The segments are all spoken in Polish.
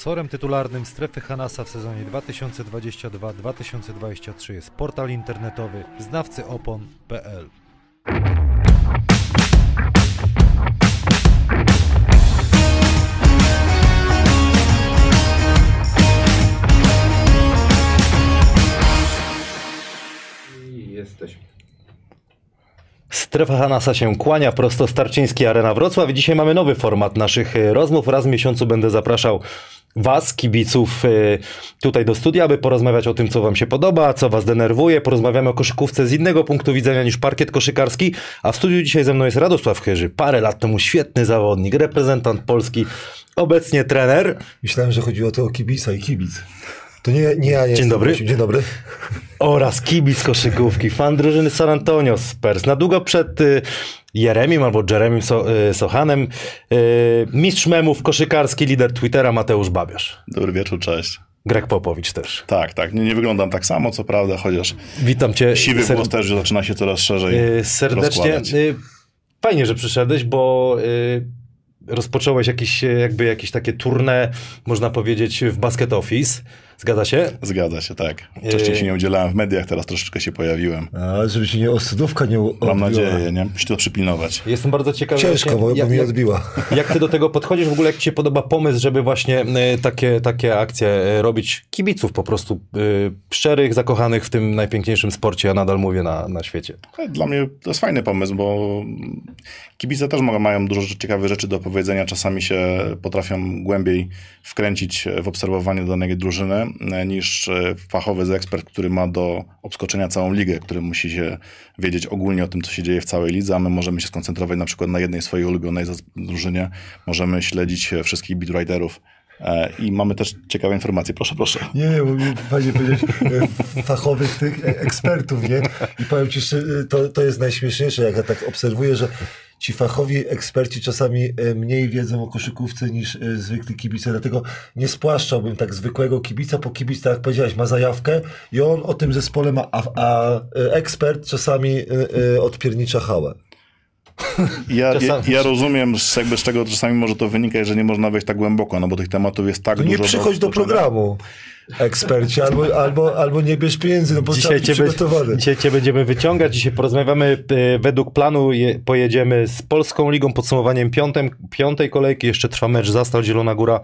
Sponsorem tytularnym Strefy Hanasa w sezonie 2022-2023 jest portal internetowy znawcyopon.pl. I jesteśmy. Strefa Hanasa się kłania, prosto Starczyński Arena Wrocław. Dzisiaj mamy nowy format naszych e, rozmów. Raz w miesiącu będę zapraszał Was, kibiców, e, tutaj do studia, aby porozmawiać o tym, co Wam się podoba, co Was denerwuje. Porozmawiamy o koszykówce z innego punktu widzenia niż parkiet koszykarski. A w studiu dzisiaj ze mną jest Radosław Chyży. Parę lat temu świetny zawodnik, reprezentant Polski, obecnie trener. Myślałem, że chodziło to o kibica i kibic. To nie, nie ja nie Dzień jestem dobry. gościem. Dzień dobry. oraz kibic koszykówki, fan drużyny San Antonio Spurs. Na długo przed y, Jeremim albo Jeremim so, y, Sochanem y, mistrz memów koszykarski, lider Twittera Mateusz Babiarz. Dobry wieczór, cześć. Greg Popowicz też. Tak, tak. Nie, nie wyglądam tak samo, co prawda, chociaż Witam cię siwy ser- włos też zaczyna się coraz szerzej y, serdecznie. rozkładać. Y, fajnie, że przyszedłeś, bo y, rozpocząłeś jakieś, jakby jakieś takie tournée, można powiedzieć, w Basket Office. Zgadza się? Zgadza się, tak. Wcześniej Yy. się nie udzielałem w mediach, teraz troszeczkę się pojawiłem. A, żeby się nie osudówka nie u- Mam odbiła. nadzieję, nie? Muszę to przypilnować. Jestem bardzo ciekawy. Ciężko, bo, bo jak- mi odbiła. Jak ty do tego podchodzisz? W ogóle jak ci się podoba pomysł, żeby właśnie y, takie, takie akcje y, robić kibiców po prostu y, szczerych, zakochanych w tym najpiękniejszym sporcie, ja nadal mówię na, na świecie. Dla mnie to jest fajny pomysł, bo kibice też mają dużo ciekawych rzeczy do powiedzenia. Czasami się potrafią głębiej wkręcić w obserwowanie danej drużyny e, niż e, fachowy ekspert, który ma do obskoczenia całą ligę, który musi się wiedzieć ogólnie o tym, co się dzieje w całej lidze, a my możemy się skoncentrować na przykład na jednej swojej ulubionej drużynie. Możemy śledzić e, wszystkich beatwriterów e, i mamy też ciekawe informacje. Proszę, proszę. Nie, nie, fajnie powiedzieć fachowych tych ekspertów, nie? I powiem ci, to, to jest najśmieszniejsze, jak ja tak obserwuję, że ci fachowi eksperci czasami e, mniej wiedzą o koszykówce niż e, zwykli kibice, dlatego nie spłaszczałbym tak zwykłego kibica, bo kibic, tak jak powiedziałeś, ma zajawkę i on o tym zespole ma, a, a e, ekspert czasami odpiernicza hałę. Ja, ja, ja rozumiem, z- jakby z czego czasami może to wynika, że nie można wejść tak głęboko, no bo tych tematów jest tak To dużo. nie przychodź do obskoczenia. programu, eksperci, albo, albo, albo nie bierz pieniędzy, no bo trzeba Dzisiaj cię, przygotowany. dzisiaj cię będziemy wyciągać, dzisiaj porozmawiamy y, według planu, je, pojedziemy z Polską Ligą, podsumowaniem piątem, piątej kolejki, jeszcze trwa mecz Zastal Zielona Góra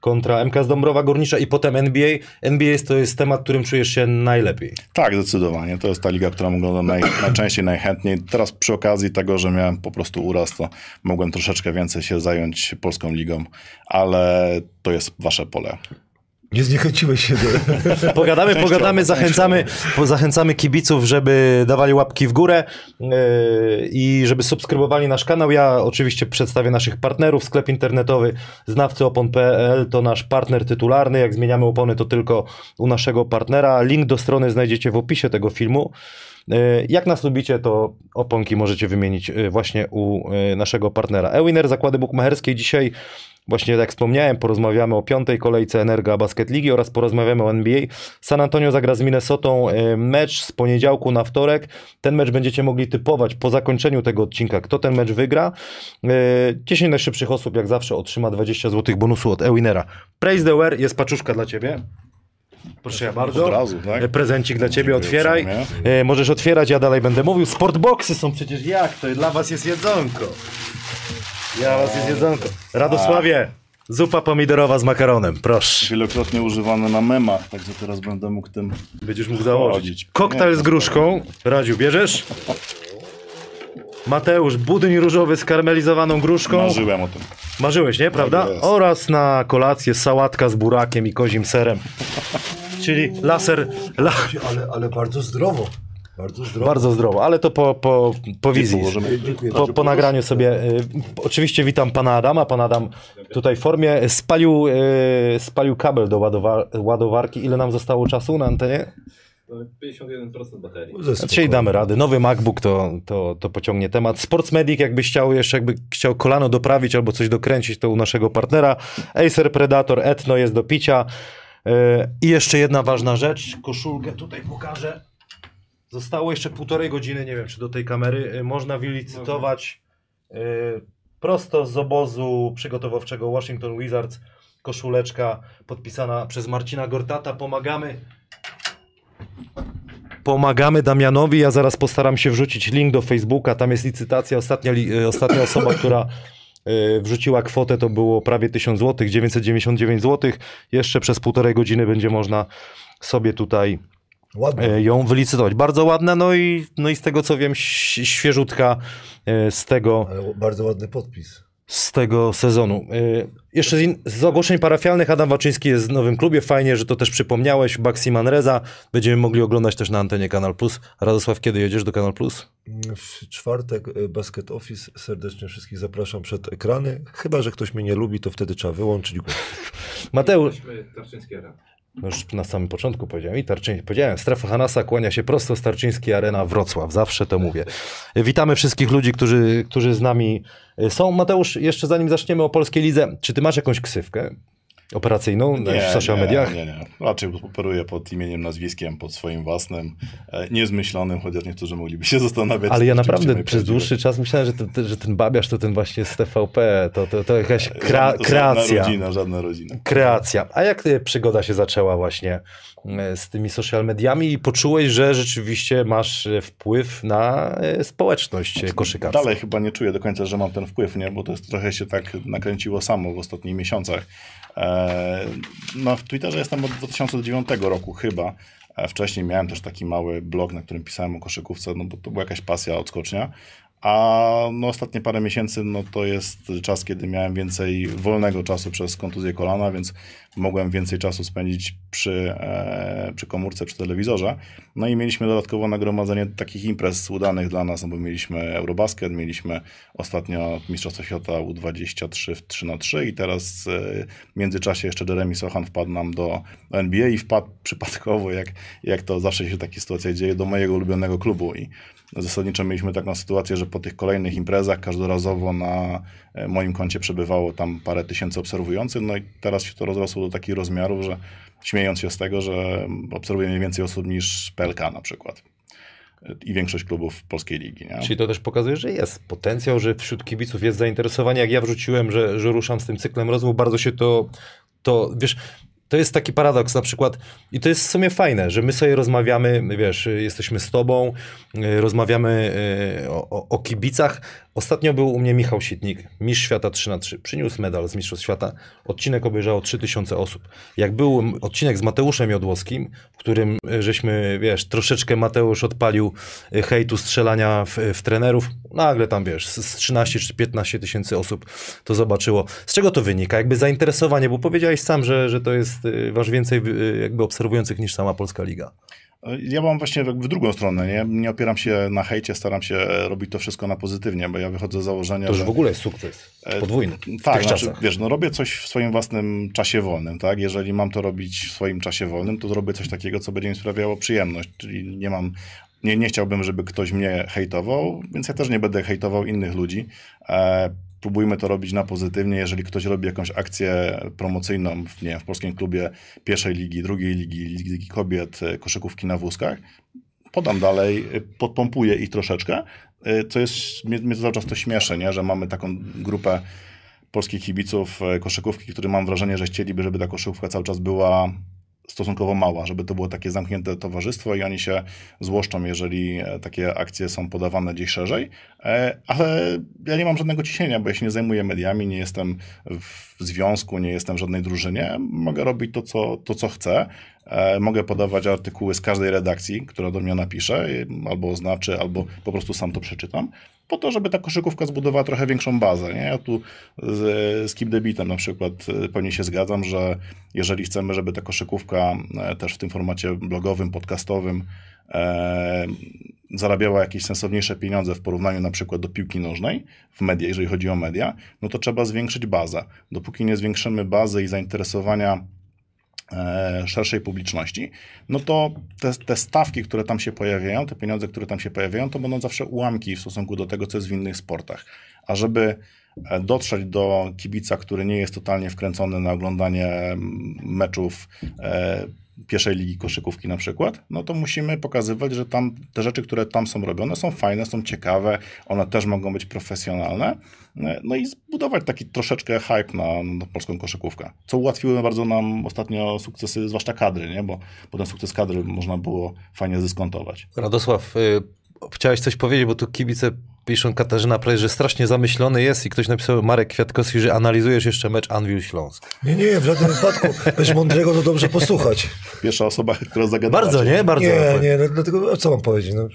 kontra MK z Dąbrowa Górnicza i potem NBA. NBA to jest temat, którym czujesz się najlepiej. Tak, zdecydowanie. To jest ta liga, którą oglądam naj, najczęściej, najchętniej. Teraz przy okazji tego, że miałem po prostu uraz, to mogłem troszeczkę więcej się zająć polską ligą, ale to jest wasze pole. Nie zniechęciłeś się do... Pogadamy, Częściowo, pogadamy, zachęcamy, po- zachęcamy kibiców, żeby dawali łapki w górę yy, i żeby subskrybowali nasz kanał. Ja oczywiście przedstawię naszych partnerów. Sklep internetowy znawcyopon.pl to nasz partner tytularny. Jak zmieniamy opony, to tylko u naszego partnera. Link do strony znajdziecie w opisie tego filmu. Yy, Jak nas lubicie, to oponki możecie wymienić yy, właśnie u naszego partnera. Ewiner, zakłady bukmacherskie. Dzisiaj Właśnie tak jak wspomniałem, porozmawiamy o piątej kolejce Energa Basket Ligi oraz porozmawiamy o NBA. San Antonio zagra z Minnesotą e, mecz z poniedziałku na wtorek. Ten mecz będziecie mogli typować po zakończeniu tego odcinka, kto ten mecz wygra. E, 10 najszybszych osób, jak zawsze, otrzyma 20 zł bonusu od Ewinera. Praise the wear, jest paczuszka dla ciebie. Proszę ja bardzo. Od razu, tak? E, Prezencik dla ciebie, otwieraj. E, Możesz otwierać, ja dalej będę mówił. Sportboxy są przecież jak to? Dla was jest jedzonko. Ja was jest jedzonko. Radosławie, zupa pomidorowa z makaronem, proszę. Wielokrotnie używane na memach, także teraz będę mógł tym... Będziesz mógł założyć. Chodzić. Koktajl z gruszką. Radziu, bierzesz? Mateusz, budyń różowy z karmelizowaną gruszką. Marzyłem o tym. Marzyłeś, nie? Prawda? Tak jest. Oraz na kolację sałatka z burakiem i kozim serem. Czyli laser, la, Ale, ale bardzo zdrowo. Bardzo zdrowo. bardzo zdrowo, ale to po, po, po wizji. Po, po nagraniu sobie. y, oczywiście witam pana Adama. Pan Adam tutaj w formie spalił, y, spalił kabel do ładowa ładowarki. Ile nam zostało czasu na antenie? Mamy 51% baterii. Spokojnie. damy radę. Nowy MacBook to, to, to pociągnie temat. Sportsmedic, jakby chciał jeszcze jakby chciał kolano doprawić albo coś dokręcić, to u naszego partnera. Acer Predator Etno jest do picia. Yy, I jeszcze jedna ważna rzecz. Koszulkę tutaj pokażę. Zostało jeszcze półtorej godziny, nie wiem czy do tej kamery. Yy, Można wylicytować yy, prosto z obozu przygotowawczego Washington Wizards koszuleczka podpisana przez Marcina Gortata. Pomagamy. Pomagamy Damianowi. Ja zaraz postaram się wrzucić link do Facebooka. Tam jest licytacja. Ostatnia, li, e, ostatnia osoba, która e, wrzuciła kwotę, to było prawie 1000 zł, 999 zł. Jeszcze przez półtorej godziny będzie można sobie tutaj Ładnie. e, ją wylicytować. Bardzo ładna, no i, no i z tego co wiem, świeżutka e, z tego, Ale bardzo ładny podpis. z tego sezonu. E, Jeszcze z, in, z ogłoszeń parafialnych Adam Waczyński jest w nowym klubie. Fajnie, że to też przypomniałeś. Baxi Manreza. Będziemy mogli oglądać też na antenie Kanal Plus. Radosław, kiedy jedziesz do Kanal Plus? W czwartek Basket Office. Serdecznie wszystkich zapraszam przed ekrany. Chyba, że ktoś mnie nie lubi, to wtedy trzeba wyłączyć głos. Mateusz, No już na samym początku powiedziałem i Tarczyński, powiedziałem, strefa Hanasa kłania się prosto z Tarczyńskiej Arena Wrocław, zawsze to mówię. Witamy wszystkich ludzi, którzy, którzy z nami są. Mateusz, jeszcze zanim zaczniemy o polskiej lidze, czy ty masz jakąś ksywkę operacyjną w social mediach? Nie, nie. Raczej operuję pod imieniem, nazwiskiem, pod swoim własnym, e, niezmyślonym, chociaż niektórzy mogliby się zastanawiać. Ale ja naprawdę przez dłuższy czas myślałem, że, że ten babiarz to ten właśnie z TVP, to, to, to jakaś kra, kreacja. Żadna rodzina, żadna rodzina. Kreacja. A jak przygoda się zaczęła właśnie e, z tymi social mediami i poczułeś, że rzeczywiście masz e, wpływ na społeczność koszykarską? Dalej chyba nie czuję do końca, że mam ten wpływ, nie? bo to jest, trochę się tak nakręciło samo w ostatnich miesiącach. E, no, w Twitterze jestem od 2009 roku chyba. E, Wcześniej miałem też taki mały blog, na którym pisałem o koszykówce, no bo to była jakaś pasja, odskocznia. A no, ostatnie parę miesięcy no, to jest czas, kiedy miałem więcej wolnego czasu przez kontuzję kolana, więc mogłem więcej czasu spędzić przy, e, przy komórce, przy telewizorze. No i mieliśmy dodatkowo nagromadzenie takich imprez udanych dla nas, no bo mieliśmy Eurobasket, mieliśmy ostatnio Mistrzostwo Świata U23 w 3 na 3 i teraz e, w międzyczasie jeszcze Jeremy Sochan wpadł nam do NBA i wpadł przypadkowo, jak, jak to zawsze się takie sytuacje dzieje, do mojego ulubionego klubu i Zasadniczo mieliśmy taką sytuację, że po tych kolejnych imprezach każdorazowo na e, moim koncie przebywało tam parę tysięcy obserwujących, no i teraz się to rozrosło do takich rozmiarów, że śmiejąc się z tego, że obserwuje mniej więcej osób niż PLK na przykład E, i większość klubów polskiej ligi. Nie? Czyli to też pokazuje, że jest potencjał, że wśród kibiców jest zainteresowanie. Jak ja wrzuciłem, że, że ruszam z tym cyklem rozmów, bardzo się to, to wiesz, to jest taki paradoks na przykład i to jest w sumie fajne, że my sobie rozmawiamy, wiesz, jesteśmy z tobą, y, rozmawiamy y, o, o, o kibicach. Ostatnio był u mnie Michał Sitnik, mistrz świata 3 na 3 przyniósł medal z Mistrzostw Świata. Odcinek obejrzało 3000 osób. Jak był odcinek z Mateuszem Jodłowskim, w którym y, żeśmy, wiesz, troszeczkę Mateusz odpalił y, hejtu strzelania w, w trenerów, nagle tam, wiesz, z z 13 czy 15 tysięcy osób to zobaczyło. Z czego to wynika? Jakby zainteresowanie, bo powiedziałeś sam, że, że to jest, waż więcej jakby obserwujących niż sama Polska Liga. Ja mam właśnie w drugą stronę, nie? nie opieram się na hejcie, staram się robić to wszystko na pozytywnie, bo ja wychodzę z założenia, To już że... w ogóle jest sukces. Podwójny. W Tak, znaczy, czasach. wiesz, no robię coś w swoim własnym czasie wolnym, tak? Jeżeli mam to robić w swoim czasie wolnym, to zrobię coś takiego, co będzie mi sprawiało przyjemność, czyli nie mam, nie, nie chciałbym, żeby ktoś mnie hejtował, więc ja też nie będę hejtował innych ludzi. E, próbujmy to robić na pozytywnie, jeżeli ktoś robi jakąś akcję promocyjną w, nie w polskim klubie pierwszej ligi, drugiej ligi, ligi, kobiet, e, koszykówki na wózkach, podam dalej, y, podpompuję ich troszeczkę, y, co jest, mnie, mnie cały czas to śmieszy, nie? że mamy taką grupę polskich kibiców e, koszykówki, którzy mam wrażenie, że chcieliby, żeby ta koszykówka cały czas była stosunkowo mała, żeby to było takie zamknięte towarzystwo i oni się złoszczą, jeżeli e, takie akcje są podawane gdzieś szerzej, E, ale ja nie mam żadnego ciśnienia, bo ja się nie zajmuję mediami, nie jestem w związku, nie jestem w żadnej drużynie, mogę robić to, co, to, co chcę, E, mogę podawać artykuły z każdej redakcji, która do mnie napisze, albo oznaczy, albo po prostu sam to przeczytam, po to, żeby ta koszykówka zbudowała trochę większą bazę. Nie? Ja tu z, z the Beatem na przykład e, pewnie się zgadzam, że jeżeli chcemy, żeby ta koszykówka e, też w tym formacie blogowym, podcastowym e, zarabiała jakieś sensowniejsze pieniądze w porównaniu na przykład do piłki nożnej w media, jeżeli chodzi o media, no to trzeba zwiększyć bazę. Dopóki nie zwiększymy bazy i zainteresowania szerszej publiczności, no to te, te stawki, które tam się pojawiają, te pieniądze, które tam się pojawiają, to będą zawsze ułamki w stosunku do tego, co jest w innych sportach. A żeby e, dotrzeć do kibica, który nie jest totalnie wkręcony na oglądanie mm, meczów e, pierwszej ligi koszykówki na przykład, no to musimy pokazywać, że tam te rzeczy, które tam są robione są fajne, są ciekawe, one też mogą być profesjonalne, no i zbudować taki troszeczkę hype na, na polską koszykówkę, co ułatwiło bardzo nam ostatnio sukcesy, zwłaszcza kadry, nie? Bo, ten sukces kadry można było fajnie zdyskontować. Radosław, y, chciałeś coś powiedzieć, bo tu kibice piszą Katarzyna Prejs, że strasznie zamyślony jest i ktoś napisał Marek Kwiatkowski, że analizujesz jeszcze mecz Anvil Śląsk. Nie, nie, w żadnym wypadku. Weź mądrego, to dobrze posłuchać. Pierwsza osoba, która zagadała. Bardzo, nie? Bardzo. Nie, nie, no, dlatego co mam powiedzieć? No,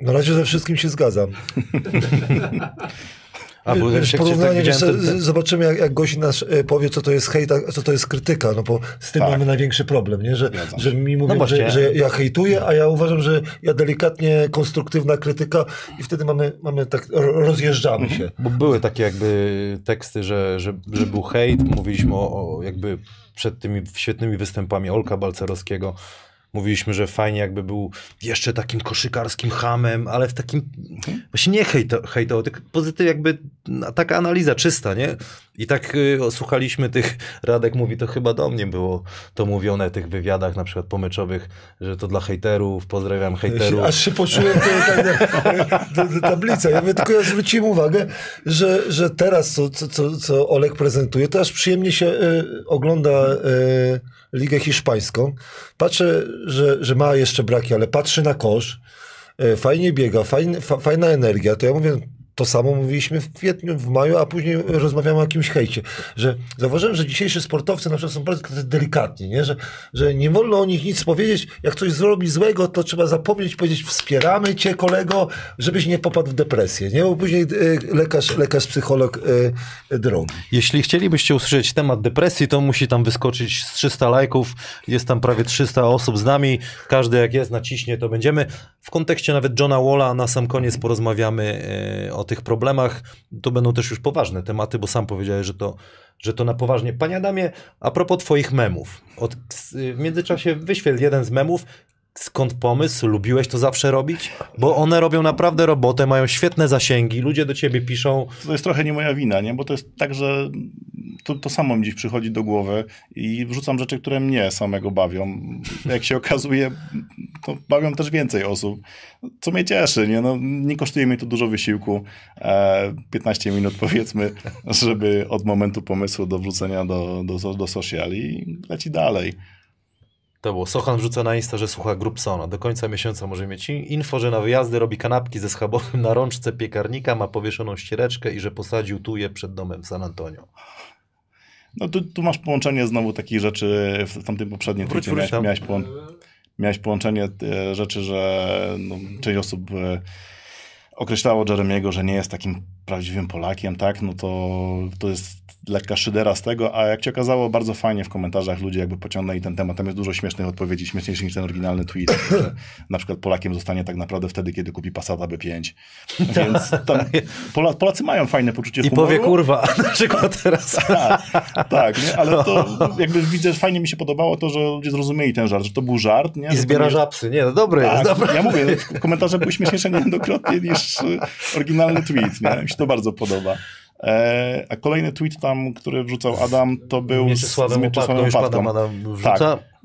na razie ze wszystkim się zgadzam. A, bo Wiesz, cię porównanie, tak wiesz, ten- ten- zobaczymy jak, jak gości nas e, powie, co to jest hejt, a co to jest krytyka, no bo z tym Tak. mamy największy problem, nie? Że, że mi mówią, właśnie. że, że ja hejtuję, a ja uważam, że ja delikatnie konstruktywna krytyka i wtedy mamy, mamy tak, ro- rozjeżdżamy się. Bo były takie jakby teksty, że, że, że był hejt, mówiliśmy o, o jakby przed tymi świetnymi występami Olka Balcerowskiego, mówiliśmy, że fajnie jakby był jeszcze takim koszykarskim hamem, ale w takim, właśnie nie hejto, hejtowo, tylko pozytyw jakby no, taka analiza czysta, nie? I tak y, słuchaliśmy tych, Radek mówi, to chyba do mnie było to mówione tych wywiadach na przykład pomeczowych, że to dla hejterów, pozdrawiam hejterów. Aż się poczułem to, tak, tablica. Ja mówię, tylko ja zwróciłem uwagę, że, że teraz, co, co, co, Olek prezentuje, to aż przyjemnie się e, ogląda e, Ligę Hiszpańską. Patrzę, że, że ma jeszcze braki, ale patrzy na kosz, e, fajnie biega, fajn, fa, fajna energia. To ja mówię, to samo mówiliśmy w kwietniu, w maju, a później rozmawiamy o jakimś hejcie. Że zauważyłem, że dzisiejsi sportowcy na przykład są bardzo delikatni, nie? Że, że nie wolno o nich nic powiedzieć. Jak ktoś zrobi złego, to trzeba zapomnieć, powiedzieć wspieramy cię kolego, żebyś nie popadł w depresję, nie? Bo później y, lekarz, lekarz psycholog y, drogi. Jeśli chcielibyście usłyszeć temat depresji, to musi tam wyskoczyć z 300 lajków. Jest tam prawie 300 osób z nami. Każdy jak jest naciśnie, to będziemy. W kontekście nawet Johna Walla na sam koniec porozmawiamy e, o tych problemach. To będą też już poważne tematy, bo sam powiedziałeś, że to, że to na poważnie. Panie Adamie, a propos twoich memów. Od, w międzyczasie wyświetl jeden z memów. Skąd pomysł? Lubiłeś to zawsze robić? Bo one robią naprawdę robotę, mają świetne zasięgi, ludzie do ciebie piszą. To jest trochę nie moja wina, nie? bo to jest tak, że to, to samo mi dziś przychodzi do głowy i wrzucam rzeczy, które mnie samego bawią. Jak się okazuje, to bawią też więcej osób, co mnie cieszy. Nie, no, nie kosztuje mnie to dużo wysiłku. E, 15 minut powiedzmy, żeby od momentu pomysłu do wrzucenia do, do, do social i leci dalej. To było. Sochan wrzuca na Insta, że słucha Grupsona. Do końca miesiąca może mieć info, że na wyjazdy robi kanapki ze schabowym na rączce piekarnika, ma powieszoną ściereczkę i że posadził tu je przed domem w San Antonio. No tu, tu masz połączenie znowu takich rzeczy w tamtym poprzednim Wróć, wróć miałeś, tam. miałeś, połą- miałeś połączenie e, rzeczy, że no, część osób e, określało Jeremiego, że nie jest takim prawdziwym Polakiem, tak? No to, to jest lekka szydera z tego, a jak się okazało, bardzo fajnie w komentarzach ludzie jakby pociągnęli ten temat. Tam jest dużo śmiesznych odpowiedzi, śmieszniejszych niż ten oryginalny tweet, że na przykład Polakiem zostanie tak naprawdę wtedy, kiedy kupi Passata B5. Więc tam Pola, Polacy mają fajne poczucie I humoru. powie kurwa, na przykład teraz. Tak, tak, nie? ale to jakby widzę, że fajnie mi się podobało to, że ludzie zrozumieli ten żart, że to był żart. Nie? I zbiera nie- żapsy. Nie, no jest, Tak, dobre. ja mówię, komentarze były śmieszniejsze niejednokrotnie niż oryginalny tweet, nie? Mi się to bardzo podoba. E, a kolejny tweet tam, który wrzucał Adam, to był z, z Mieczysławem Opatką. Adam, Tak.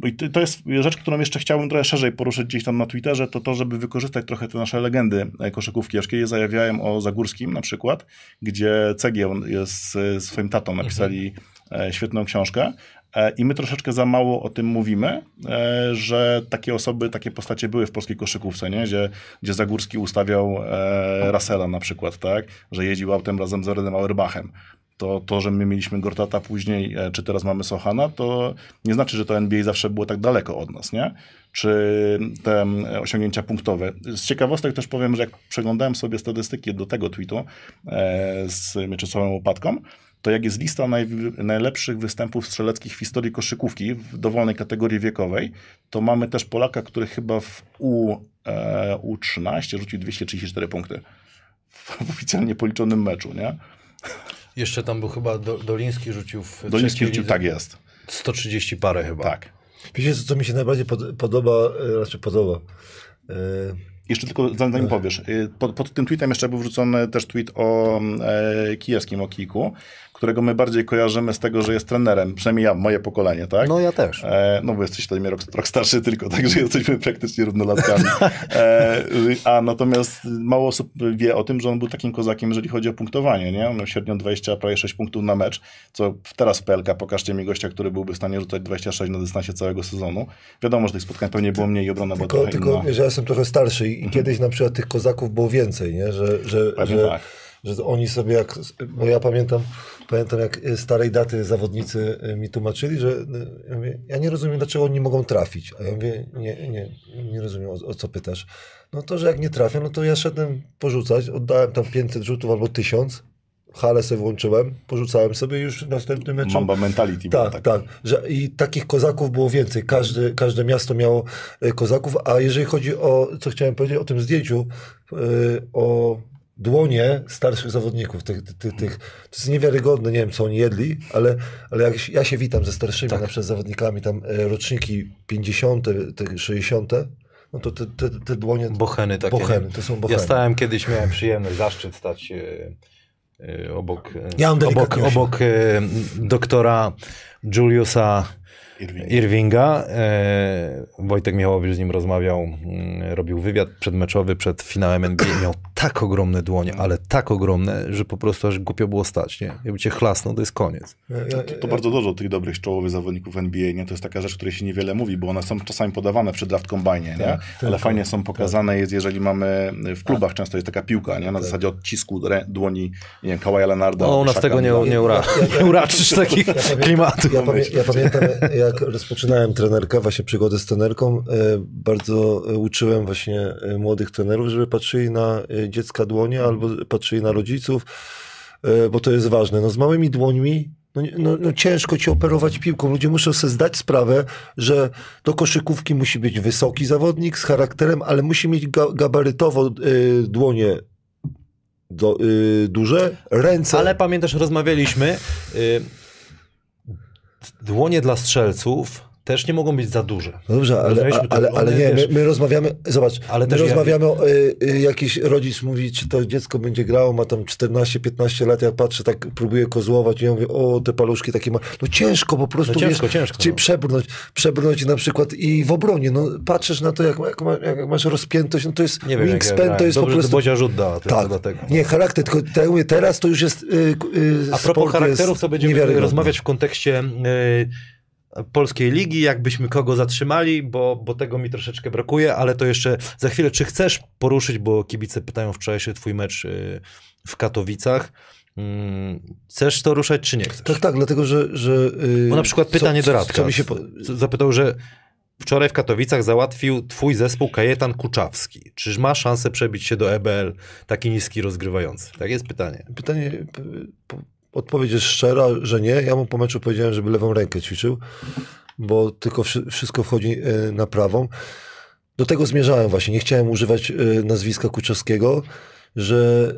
i to, jest rzecz, którą jeszcze chciałbym trochę szerzej poruszyć gdzieś tam na Twitterze, to to, żeby wykorzystać trochę te nasze legendy e, koszykówki. Aż kiedyś zajawiałem o Zagórskim na przykład, gdzie Cegieł jest z swoim tatą napisali e, świetną książkę. E, I my troszeczkę za mało o tym mówimy, e, że takie osoby, takie postacie były w polskiej koszykówce, nie? Gdzie, gdzie Zagórski ustawiał e, Russella na przykład, tak? że jeździł autem razem z Redem Auerbachem. To, to, że my mieliśmy Gortata później, e, czy teraz mamy Sochana, to nie znaczy, że to NBA zawsze było tak daleko od nas, nie? Czy te osiągnięcia punktowe. Z ciekawostek też powiem, że jak przeglądałem sobie statystyki do tego tweetu e, z Mieczysławem Łopatką, to jak jest lista naj, najlepszych występów strzeleckich w historii koszykówki w dowolnej kategorii wiekowej, to mamy też Polaka, który chyba w U, e, U13 rzucił 234 punkty w, w oficjalnie policzonym meczu, nie? Jeszcze tam był chyba Do, Doliński rzucił w Doliński rzucił, lidze tak jest. 130 parę chyba. Tak. Wiecie, co, co mi się najbardziej pod, podoba, e, znaczy podoba? E, Jeszcze tylko zanim powiesz, y, pod, pod tym tweetem jeszcze był wrzucony też tweet o e, Kijewskim, o Kiku, którego my bardziej kojarzymy z tego, że jest trenerem, przynajmniej ja, moje pokolenie, tak? No ja też. E, no bo jesteś wtedy rok, rok starszy tylko, także jesteśmy praktycznie równolatkami. E, a natomiast mało osób wie o tym, że on był takim kozakiem, jeżeli chodzi o punktowanie, nie? On miał średnio 20, prawie 6 punktów na mecz, co teraz PLK pokażcie mi gościa, który byłby w stanie rzucać 26 na dystansie całego sezonu. Wiadomo, że tych spotkań pewnie było mniej i obrona była Tylko, trochę tylko inna. wiesz, ja jestem trochę starszy i i kiedyś na przykład tych kozaków było więcej, nie? Że, że, Pewnie że, tak. Że oni sobie jak, bo ja pamiętam, pamiętam jak starej daty zawodnicy y, mi tłumaczyli, że y, ja, mówię, ja nie rozumiem, dlaczego oni mogą trafić. A ja mówię, nie, nie, nie rozumiem, o, o co pytasz. No to, że jak nie trafią, no to ja szedłem porzucać, oddałem tam 500 rzutów albo 1000, halę sobie włączyłem, porzucałem sobie już w następnym meczu. Mamba mentality. było Tak, tak. Że, I takich kozaków było więcej. Każdy, każde miasto miało e, kozaków, a jeżeli chodzi o, co chciałem powiedzieć o tym zdjęciu, e, o dłonie starszych zawodników, tych, tych, tych, to jest niewiarygodne, nie wiem co oni jedli, ale, ale jak się- ja się witam ze starszymi na przykład zawodnikami, tam e, roczniki 50., te 60., no to te, te, te dłonie, Bocheny takie. bocheny, to są bocheny. Ja stałem kiedyś, miałem przyjemność, zaszczyt stać e, e, obok, e, Ja obok, obok e, doktora Juliusa Irving. Irvinga. E, Wojtek Michałowicz z nim rozmawiał, mm, robił wywiad przedmeczowy przed finałem NBA. Miał tak ogromne dłonie, ale tak ogromne, że po prostu aż głupio było stać. Nie? Jakby cię chlasnął, to jest koniec. Ja- ja- To, to bardzo dużo tych dobrych czołowych zawodników NBA, nie? To jest taka rzecz, o której się niewiele mówi, bo one są czasami podawane przy draft kombajnie, nie? Tak, Ale tylko. fajnie są pokazane jest, jeżeli mamy w klubach często jest taka piłka, nie? Na zasadzie odcisku dłoni, nie wiem, Kawaja Leonarda. No, u nas tego nie, nie, ura, nie uraczysz takich pamię- klimatów. Ja, pamię, ja pamiętam, jak rozpoczynałem trenerkę, właśnie przygodę z trenerką, e, bardzo uczyłem właśnie e, młodych trenerów, żeby patrzyli na e, dziecka dłonie albo patrzyli na rodziców, e, bo to jest ważne. No z małymi dłońmi no, no, no ciężko ci operować piłką. Ludzie muszą sobie zdać sprawę, że do koszykówki musi być wysoki zawodnik z charakterem, ale musi mieć ga, gabarytowo e, dłonie do, e, duże, ręce. Ale pamiętasz, rozmawialiśmy, y, dłonie dla strzelców też nie mogą być za duże. No dobrze, ale, ale, ale one, nie, my, my rozmawiamy, zobacz, Ale my rozmawiamy, o, y, y, jakiś rodzic mówi, czy to dziecko będzie grało, ma tam 14-15 lat, ja patrzę, tak próbuję kozłować i ja mówię, o, te paluszki takie ma, no ciężko po prostu, No ciężko, wiesz, ciężko, czy no. przebrnąć, przebrnąć na przykład i w obronie, no patrzysz na to, jak, jak, ma, jak masz rozpiętość, no to jest Nie wiem, jak wingspan, grałem. to jest Dobrze, po prostu... Bozia rzut tylko Tak, dlatego. nie, charakter, tylko jak mówię, teraz to już jest y, y, A propos charakterów, to będziemy rozmawiać w kontekście y, polskiej ligi, jakbyśmy kogo zatrzymali, bo, bo tego mi troszeczkę brakuje, ale to jeszcze za chwilę. Czy chcesz poruszyć, bo kibice pytają wczorajszy twój mecz y, w Katowicach. Mm, Chcesz to ruszać, czy nie chcesz? Tak, tak, dlatego, że... że y, Bo na przykład co- pytanie do co- Radka. Co mi się po... Zapytał, że wczoraj w Katowicach załatwił twój zespół Kajetan Kuczawski. Czyż ma szansę przebić się do EBL taki niski rozgrywający? Tak jest pytanie. Pytanie, odpowiedź jest szczera, że nie. Ja mu po meczu powiedziałem, żeby lewą rękę ćwiczył, bo tylko wszy- wszystko wchodzi e, na prawą. Do tego zmierzałem właśnie. Nie chciałem używać e, nazwiska Kuczowskiego, że,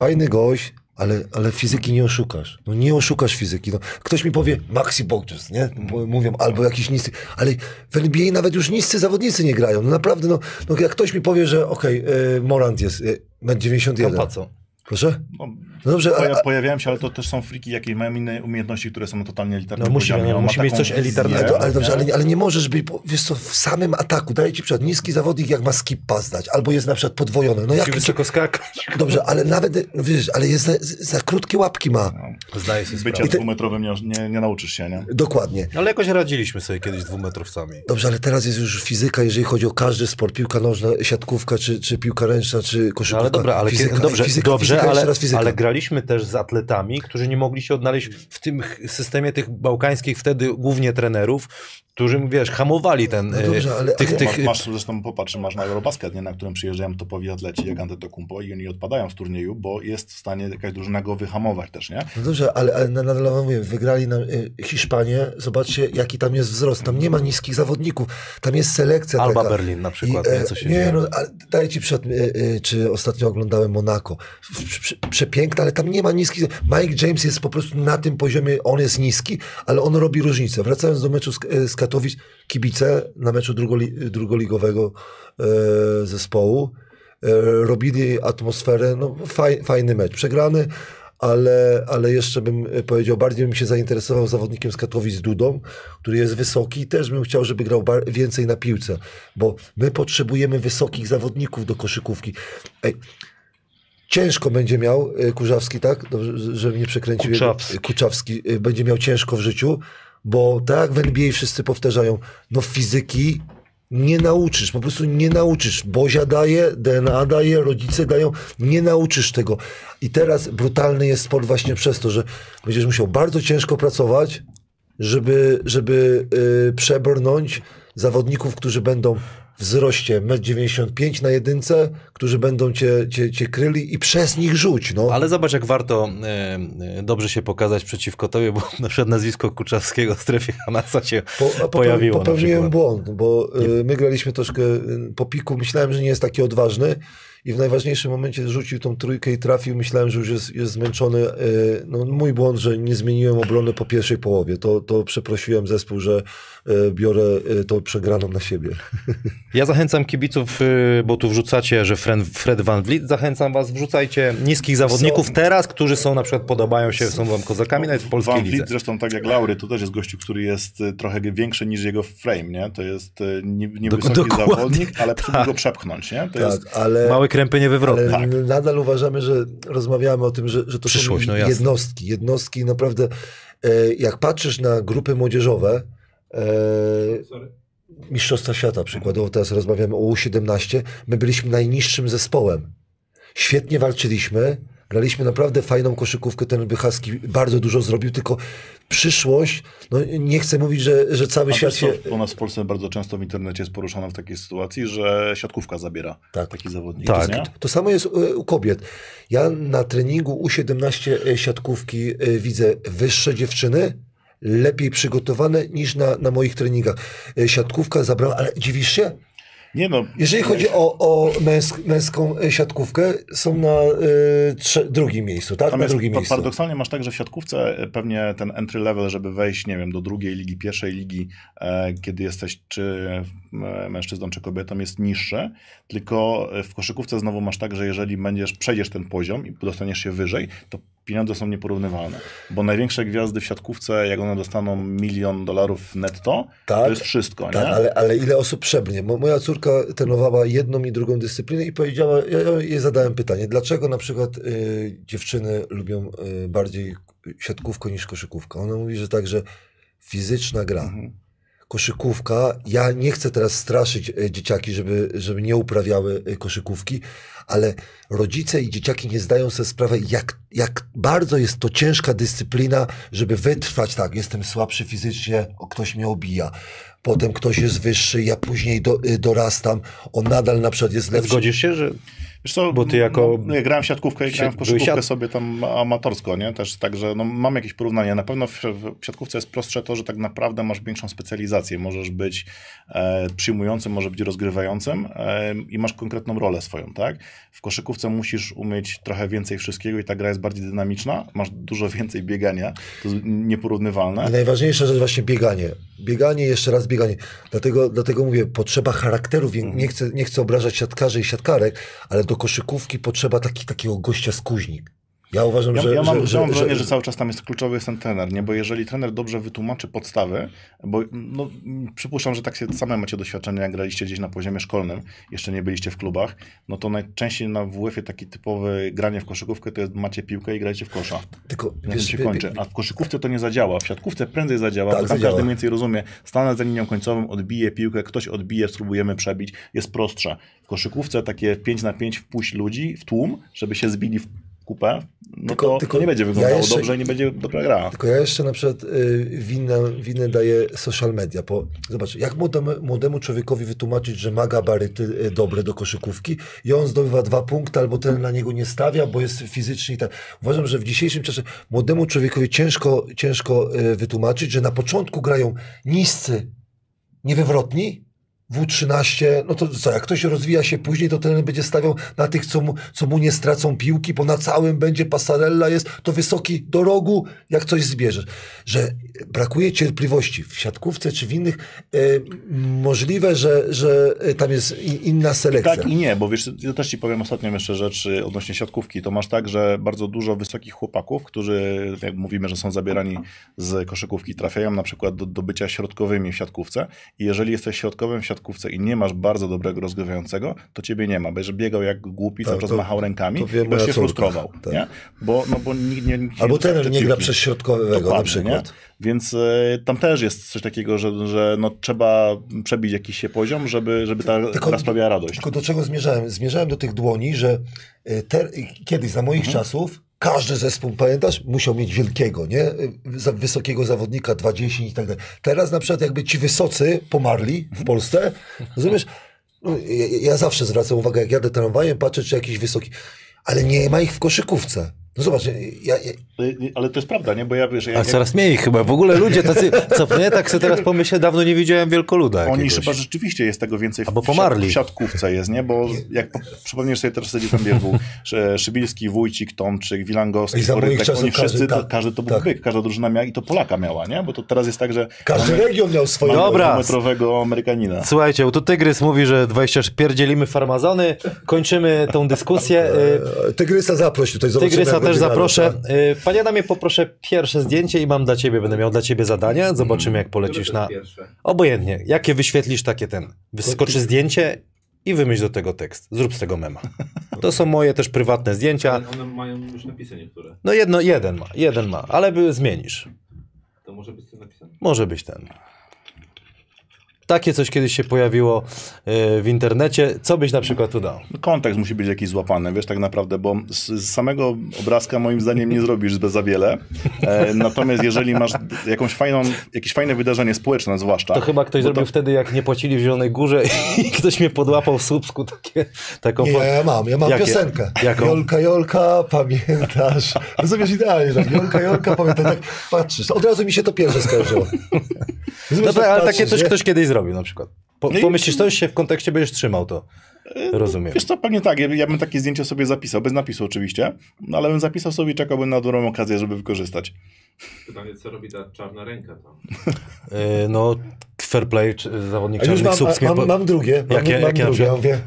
fajny gość, ale, ale fizyki nie oszukasz. No nie oszukasz fizyki. No, ktoś mi powie Maxi Bogdus, nie? Mówią, albo jakiś niscy. Ale w NBA nawet już niscy zawodnicy nie grają. No naprawdę, no, no jak ktoś mi powie, że okej, e, Morant jest, metr 91. Kampa co? Proszę? No, No dobrze, ale, poja- pojawiają się, ale to też są friki, jakie mają inne umiejętności, które są totalnie elitarne. No musi- no, musi mieć coś elitarnego. ale, ale dobrze, ale, ale nie możesz być, bo, wiesz co, w samym ataku, daję ci przykład, niski zawodnik jak ma skip pass dać, albo jest na przykład podwojony, no jak, wysoko skakać. dobrze, ale nawet, no wiesz, ale jest za, za krótkie łapki ma, Zdaję sobie Bycia sprawę. te- dwumetrowym nie, nie, nie nauczysz się, nie? dokładnie. Ale jakoś radziliśmy sobie kiedyś dwumetrowcami. Dobrze, ale teraz jest już fizyka, jeżeli chodzi o każdy sport, piłka nożna, siatkówka, czy, czy piłka ręczna, czy No koszykówka. ale dobra, ale, fizyka, kie- dobrze, fizyka, dobrze fizyka, ale, ale graliśmy też z atletami, którzy nie mogli się odnaleźć w tym systemie tych bałkańskich wtedy głównie trenerów, którzy, wiesz, hamowali ten, No dobrze, e, ale- tych, ale- tych, Masz, masz, zresztą popatrz, masz na Eurobasket, nie? na którym przyjeżdżają topowi atleci jak Antetokounmpo i oni odpadają z turnieju, bo jest w stanie jakaś drużyna go wyhamować też, nie? No dobrze, dobrze, ale, ale nadal mówię, wygrali nam y, Hiszpanię, zobaczcie jaki tam jest wzrost, tam nie ma niskich zawodników, tam jest selekcja Alba taka. Berlin na przykład, I, nie? e, Co się nie, dzieje. no, ale daję ci przykład, czy ostatnio oglądałem Monako. Prze- prze- Przepiękne, ale tam nie ma niskich. Mike James jest po prostu na tym poziomie, on jest niski, ale on robi różnicę. Wracając do meczu z, e, z Katowic, kibice na meczu drugoli, drugoligowego e, zespołu e, robili atmosferę, no faj, fajny mecz. Przegrany, ale, ale jeszcze bym e, powiedział, bardziej bym się zainteresował zawodnikiem z Katowic Dudą, który jest wysoki i też bym chciał, żeby grał więcej na piłce, bo my potrzebujemy wysokich zawodników do koszykówki. Ej, ciężko będzie miał e, Kurzawski, tak? Dobrze, że- żebym nie przekręcił. jego- Kuczawski. Kuczawski e, będzie miał ciężko w życiu, bo tak w NBA wszyscy powtarzają, no fizyki nie nauczysz, po prostu nie nauczysz. Bozia daje, DNA daje, rodzice dają, nie nauczysz tego. I teraz brutalny jest sport właśnie przez to, że będziesz musiał bardzo ciężko pracować, żeby, żeby y, przebrnąć zawodników, którzy będą wzroście 1,95 m na jedynce, którzy będą cię, cię, cię kryli i przez nich rzuć. No. Ale zobacz, jak warto e, e, dobrze się pokazać przeciwko tobie, bo na przykład nazwisko Kuczawskiego w strefie Hanasa się Po, pojawiło. Popełniłem błąd, bo y, my graliśmy troszkę po piku. Myślałem, że nie jest taki odważny i w najważniejszym momencie rzucił tą trójkę i trafił. Myślałem, że już jest, jest zmęczony. Y, no, mój błąd, że nie zmieniłem obrony po pierwszej połowie. To, to przeprosiłem zespół, że y, biorę y, tą przegraną na siebie. Ja zachęcam kibiców, y, bo tu wrzucacie, że Fred, Fred Van Vliet, zachęcam was, wrzucajcie niskich zawodników teraz, którzy są na przykład, podobają się, są wam kozakami, nawet w polskiej Van lidze. Vliet, zresztą tak jak Laury, to też jest gościu, który jest y, trochę większy niż jego frame, nie? To jest y, nie- niewysoki dokładnie, zawodnik, ale próbuj go przepchnąć, nie? To jest Tak, ale, Małe krępy niewywrotne. ale nadal uważamy, że rozmawiamy o tym, że, że to Przyszłość, są no jasne. jednostki. Jednostki naprawdę, e, jak patrzysz na grupy młodzieżowe, e, Sorry. Mistrzostwa Świata przykładowo, teraz rozmawiamy o U17, my byliśmy najniższym zespołem. Świetnie walczyliśmy, graliśmy naprawdę fajną koszykówkę, ten Bychaski bardzo dużo zrobił, tylko przyszłość, no nie chcę mówić, że, że cały A świat się... co, u nas w Polsce bardzo często w internecie jest poruszana w takiej sytuacji, że siatkówka zabiera Tak. taki zawodnik. Tak. Nie? To samo jest e, u kobiet. Ja na treningu U17 siatkówki e, widzę wyższe dziewczyny, lepiej przygotowane niż na, na moich treningach. E, Siatkówka zabrała, ale dziwisz się? Nie no. Jeżeli chodzi o, o męsk, męską e, siatkówkę, są na e, trze, drugim miejscu, tak? Tam na jest, drugim miejscu. paradoksalnie masz tak, że w siatkówce e, pewnie ten entry level, żeby wejść, nie wiem, do drugiej ligi, pierwszej ligi, e, kiedy jesteś czy mężczyzną, czy kobietą, jest niższy, tylko w koszykówce znowu masz tak, że jeżeli będziesz, przejdziesz ten poziom i dostaniesz się wyżej, to pieniądze są nieporównywalne. Bo największe gwiazdy w siatkówce, jak one dostaną milion dolarów netto, Tak. to jest wszystko, nie? Tak, ale, ale ile osób przebrnie? Mo- Moja córka trenowała jedną i drugą dyscyplinę i powiedziała, ja, ja jej zadałem pytanie, dlaczego na przykład y, dziewczyny lubią y, bardziej siatkówkę niż koszykówkę? Ona mówi, że tak, że fizyczna gra, Mhm. Koszykówka, ja nie chcę teraz straszyć e, dzieciaki, żeby, żeby nie uprawiały e, koszykówki, ale rodzice i dzieciaki nie zdają sobie sprawy, jak, jak bardzo jest to ciężka dyscyplina, żeby wytrwać, tak, jestem słabszy fizycznie, ktoś mnie obija, potem ktoś jest wyższy, ja później do, y, dorastam, on nadal na przykład jest lepszy. Zgodzisz się, że Wiesz co, Bo ty jako- No, ja grałem w siatkówkę i grałem w koszykówkę siat- sobie tam amatorsko, nie? Też także no, mam jakieś porównanie. Na pewno w, w siatkówce jest prostsze to, że tak naprawdę masz większą specjalizację. Możesz być e, przyjmującym, może być rozgrywającym e, i masz konkretną rolę swoją, tak? W koszykówce musisz umieć trochę więcej wszystkiego i ta gra jest bardziej dynamiczna. Masz dużo więcej biegania. To jest nieporównywalne. I najważniejsza rzecz właśnie bieganie. Bieganie, jeszcze raz bieganie. Dlatego, dlatego mówię, potrzeba charakteru. Mhm. Nie, chcę, nie chcę obrażać siatkarzy i siatkarek, ale do koszykówki potrzeba taki, takiego gościa z kuźnik. Ja uważam, Ja, że... ja mam, że, że, mam wrażenie, że, cały czas tam jest kluczowy jest ten trener, nie? bo jeżeli trener dobrze wytłumaczy podstawy, bo no, przypuszczam, że tak się same macie doświadczenie, jak graliście gdzieś na poziomie szkolnym, jeszcze nie byliście w klubach, no to najczęściej na WF-ie taki typowy granie w koszykówkę to jest macie piłkę i grajcie w kosza. Tylko, Na tym się wie- kończy. A w koszykówce to nie zadziała. W siatkówce prędzej zadziała, Tak, bo tam zadziała. każdy więcej rozumie. Stanę za linią końcową, odbije piłkę, ktoś odbije, spróbujemy przebić, jest prostsze. W koszykówce takie 5 na 5 wpuść ludzi w tłum, żeby się zbili w kupę, no Tylko- to, tylko to nie będzie ja wyglądało jeszcze- dobrze i nie będzie dobra gra. Tylko ja jeszcze na przykład y, winę, winę daję social media, bo zobacz, jak młodemu, młodemu człowiekowi wytłumaczyć, że ma gabaryty y, dobre do koszykówki i on zdobywa dwa punkty, albo ten na niego nie stawia, bo jest fizycznie i tak. Uważam, że w dzisiejszym czasie młodemu człowiekowi ciężko, ciężko y, wytłumaczyć, że na początku grają niscy, niewywrotni, W13, no to co, jak ktoś rozwija się później, to ten będzie stawiał na tych, co mu, co mu nie stracą piłki, bo na całym będzie pasarella jest, to wysoki do rogu, jak coś zbierzesz. Że brakuje cierpliwości w siatkówce czy w innych, e, możliwe, że, że e, tam jest inna selekcja. Tak i nie, bo wiesz, ja też ci powiem ostatnią jeszcze rzecz y, odnośnie siatkówki. To masz tak, że bardzo dużo wysokich chłopaków, którzy, jak mówimy, że są zabierani z koszykówki, trafiają na przykład do, do bycia środkowymi w siatkówce i jeżeli jesteś środkowym w siatkówce i nie masz bardzo dobrego rozgrywającego, to ciebie nie ma. Będziesz biegał jak głupi, cały Tak, czas to- machał rękami to wie i będziesz się córka. frustrował. Tak. Nie? Bo, no, bo nikt nie, nikt Albo trener nie gra przez środkowego na Dokładnie, przykład. Nie? Więc e, tam też jest coś takiego, że, że no, trzeba przebić jakiś się poziom, żeby, żeby ta Tylko- gra sprawiała radość. Tylko do czego zmierzałem? Zmierzałem do tych dłoni, że y, te, kiedyś za moich Mhm. czasów każdy zespół, pamiętasz, musiał mieć wielkiego, nie? Wysokiego zawodnika, 20 i tak dalej. Teraz na przykład jakby ci wysocy pomarli w Polsce, rozumiesz? No, ja, ja zawsze zwracam uwagę, jak jadę tramwajem, patrzę, czy jakiś wysoki, ale nie ma ich w koszykówce. No zobacz, ja, ja, Ale to jest prawda, nie? Bo ja wiesz, A jak, coraz mniej chyba. W ogóle ludzie tacy, co nie, tak sobie teraz pomyślę, dawno nie widziałem wielkoluda Oni jakiegoś. chyba rzeczywiście jest tego więcej w, Albo pomarli. w siatkówce jest, nie? Bo jak po, przypomnisz sobie teraz gdzie tam był, że Szybilski, Wójcik, Tomczyk, Wilangowski, czasów oni wszyscy, każdy- to, tak, każdy to był tak. byk, każda drużyna miała i to Polaka miała, nie? Bo to teraz jest tak, że każdy mamy, region miał swoje. Dobra. metrowego Amerykanina. Słuchajcie, tu Tygrys mówi, że 20 pierdzielimy farmazony. Kończymy tą dyskusję. Y, E, Tygrysa zaproś tutaj, zobaczymy, Tygrysa też zaproszę. tak? Y, Panie Adamie, poproszę pierwsze zdjęcie i mam dla ciebie, będę miał dla ciebie zadania. Zobaczymy, jak polecisz na... Obojętnie, jakie wyświetlisz, takie ten. Wyskoczy zdjęcie i wymyśl do tego tekst. Zrób z tego mema. To są moje też prywatne zdjęcia. Ale One mają już napisy niektóre. No jedno, jeden ma, jeden ma, ale by zmienisz. To może być tu napisane? Może być ten. Takie coś kiedyś się pojawiło y, w internecie. Co byś na przykład tu dał? Kontekst musi być jakiś złapany, wiesz, tak naprawdę, bo z, z samego obrazka moim zdaniem nie zrobisz zbyt za wiele. E, natomiast jeżeli masz jakąś fajną, jakieś fajne wydarzenie społeczne zwłaszcza. To chyba ktoś zrobił wtedy, jak nie płacili w Zielonej Górze i ktoś mnie podłapał w Słupsku takie, taką... Nie, ja mam, ja mam Jakie? piosenkę. Jaką? Jolka, Jolka, pamiętasz? Rozumiesz idealnie, tak? Jolka, Jolka, pamiętasz? Tak patrzysz, od razu mi się to pierwsze skojarzyło. Rozumiesz, No tak, ale patrzysz, takie coś nie? ktoś kiedyś zrobił na przykład. Po, No i- pomyślisz coś, się w kontekście będziesz trzymał to. Rozumiem. Wiesz co, pewnie tak, ja, ja bym takie zdjęcie sobie zapisał, bez napisu oczywiście, no ale bym zapisał sobie i czekałbym na dobrą okazję, żeby wykorzystać. Pytanie, co robi ta czarna ręka tam? Y, no, fair play, czy zawodnik czarnych mam, mam, mam drugie, mam, Jakie- mam jakie drugie. Ja mówię,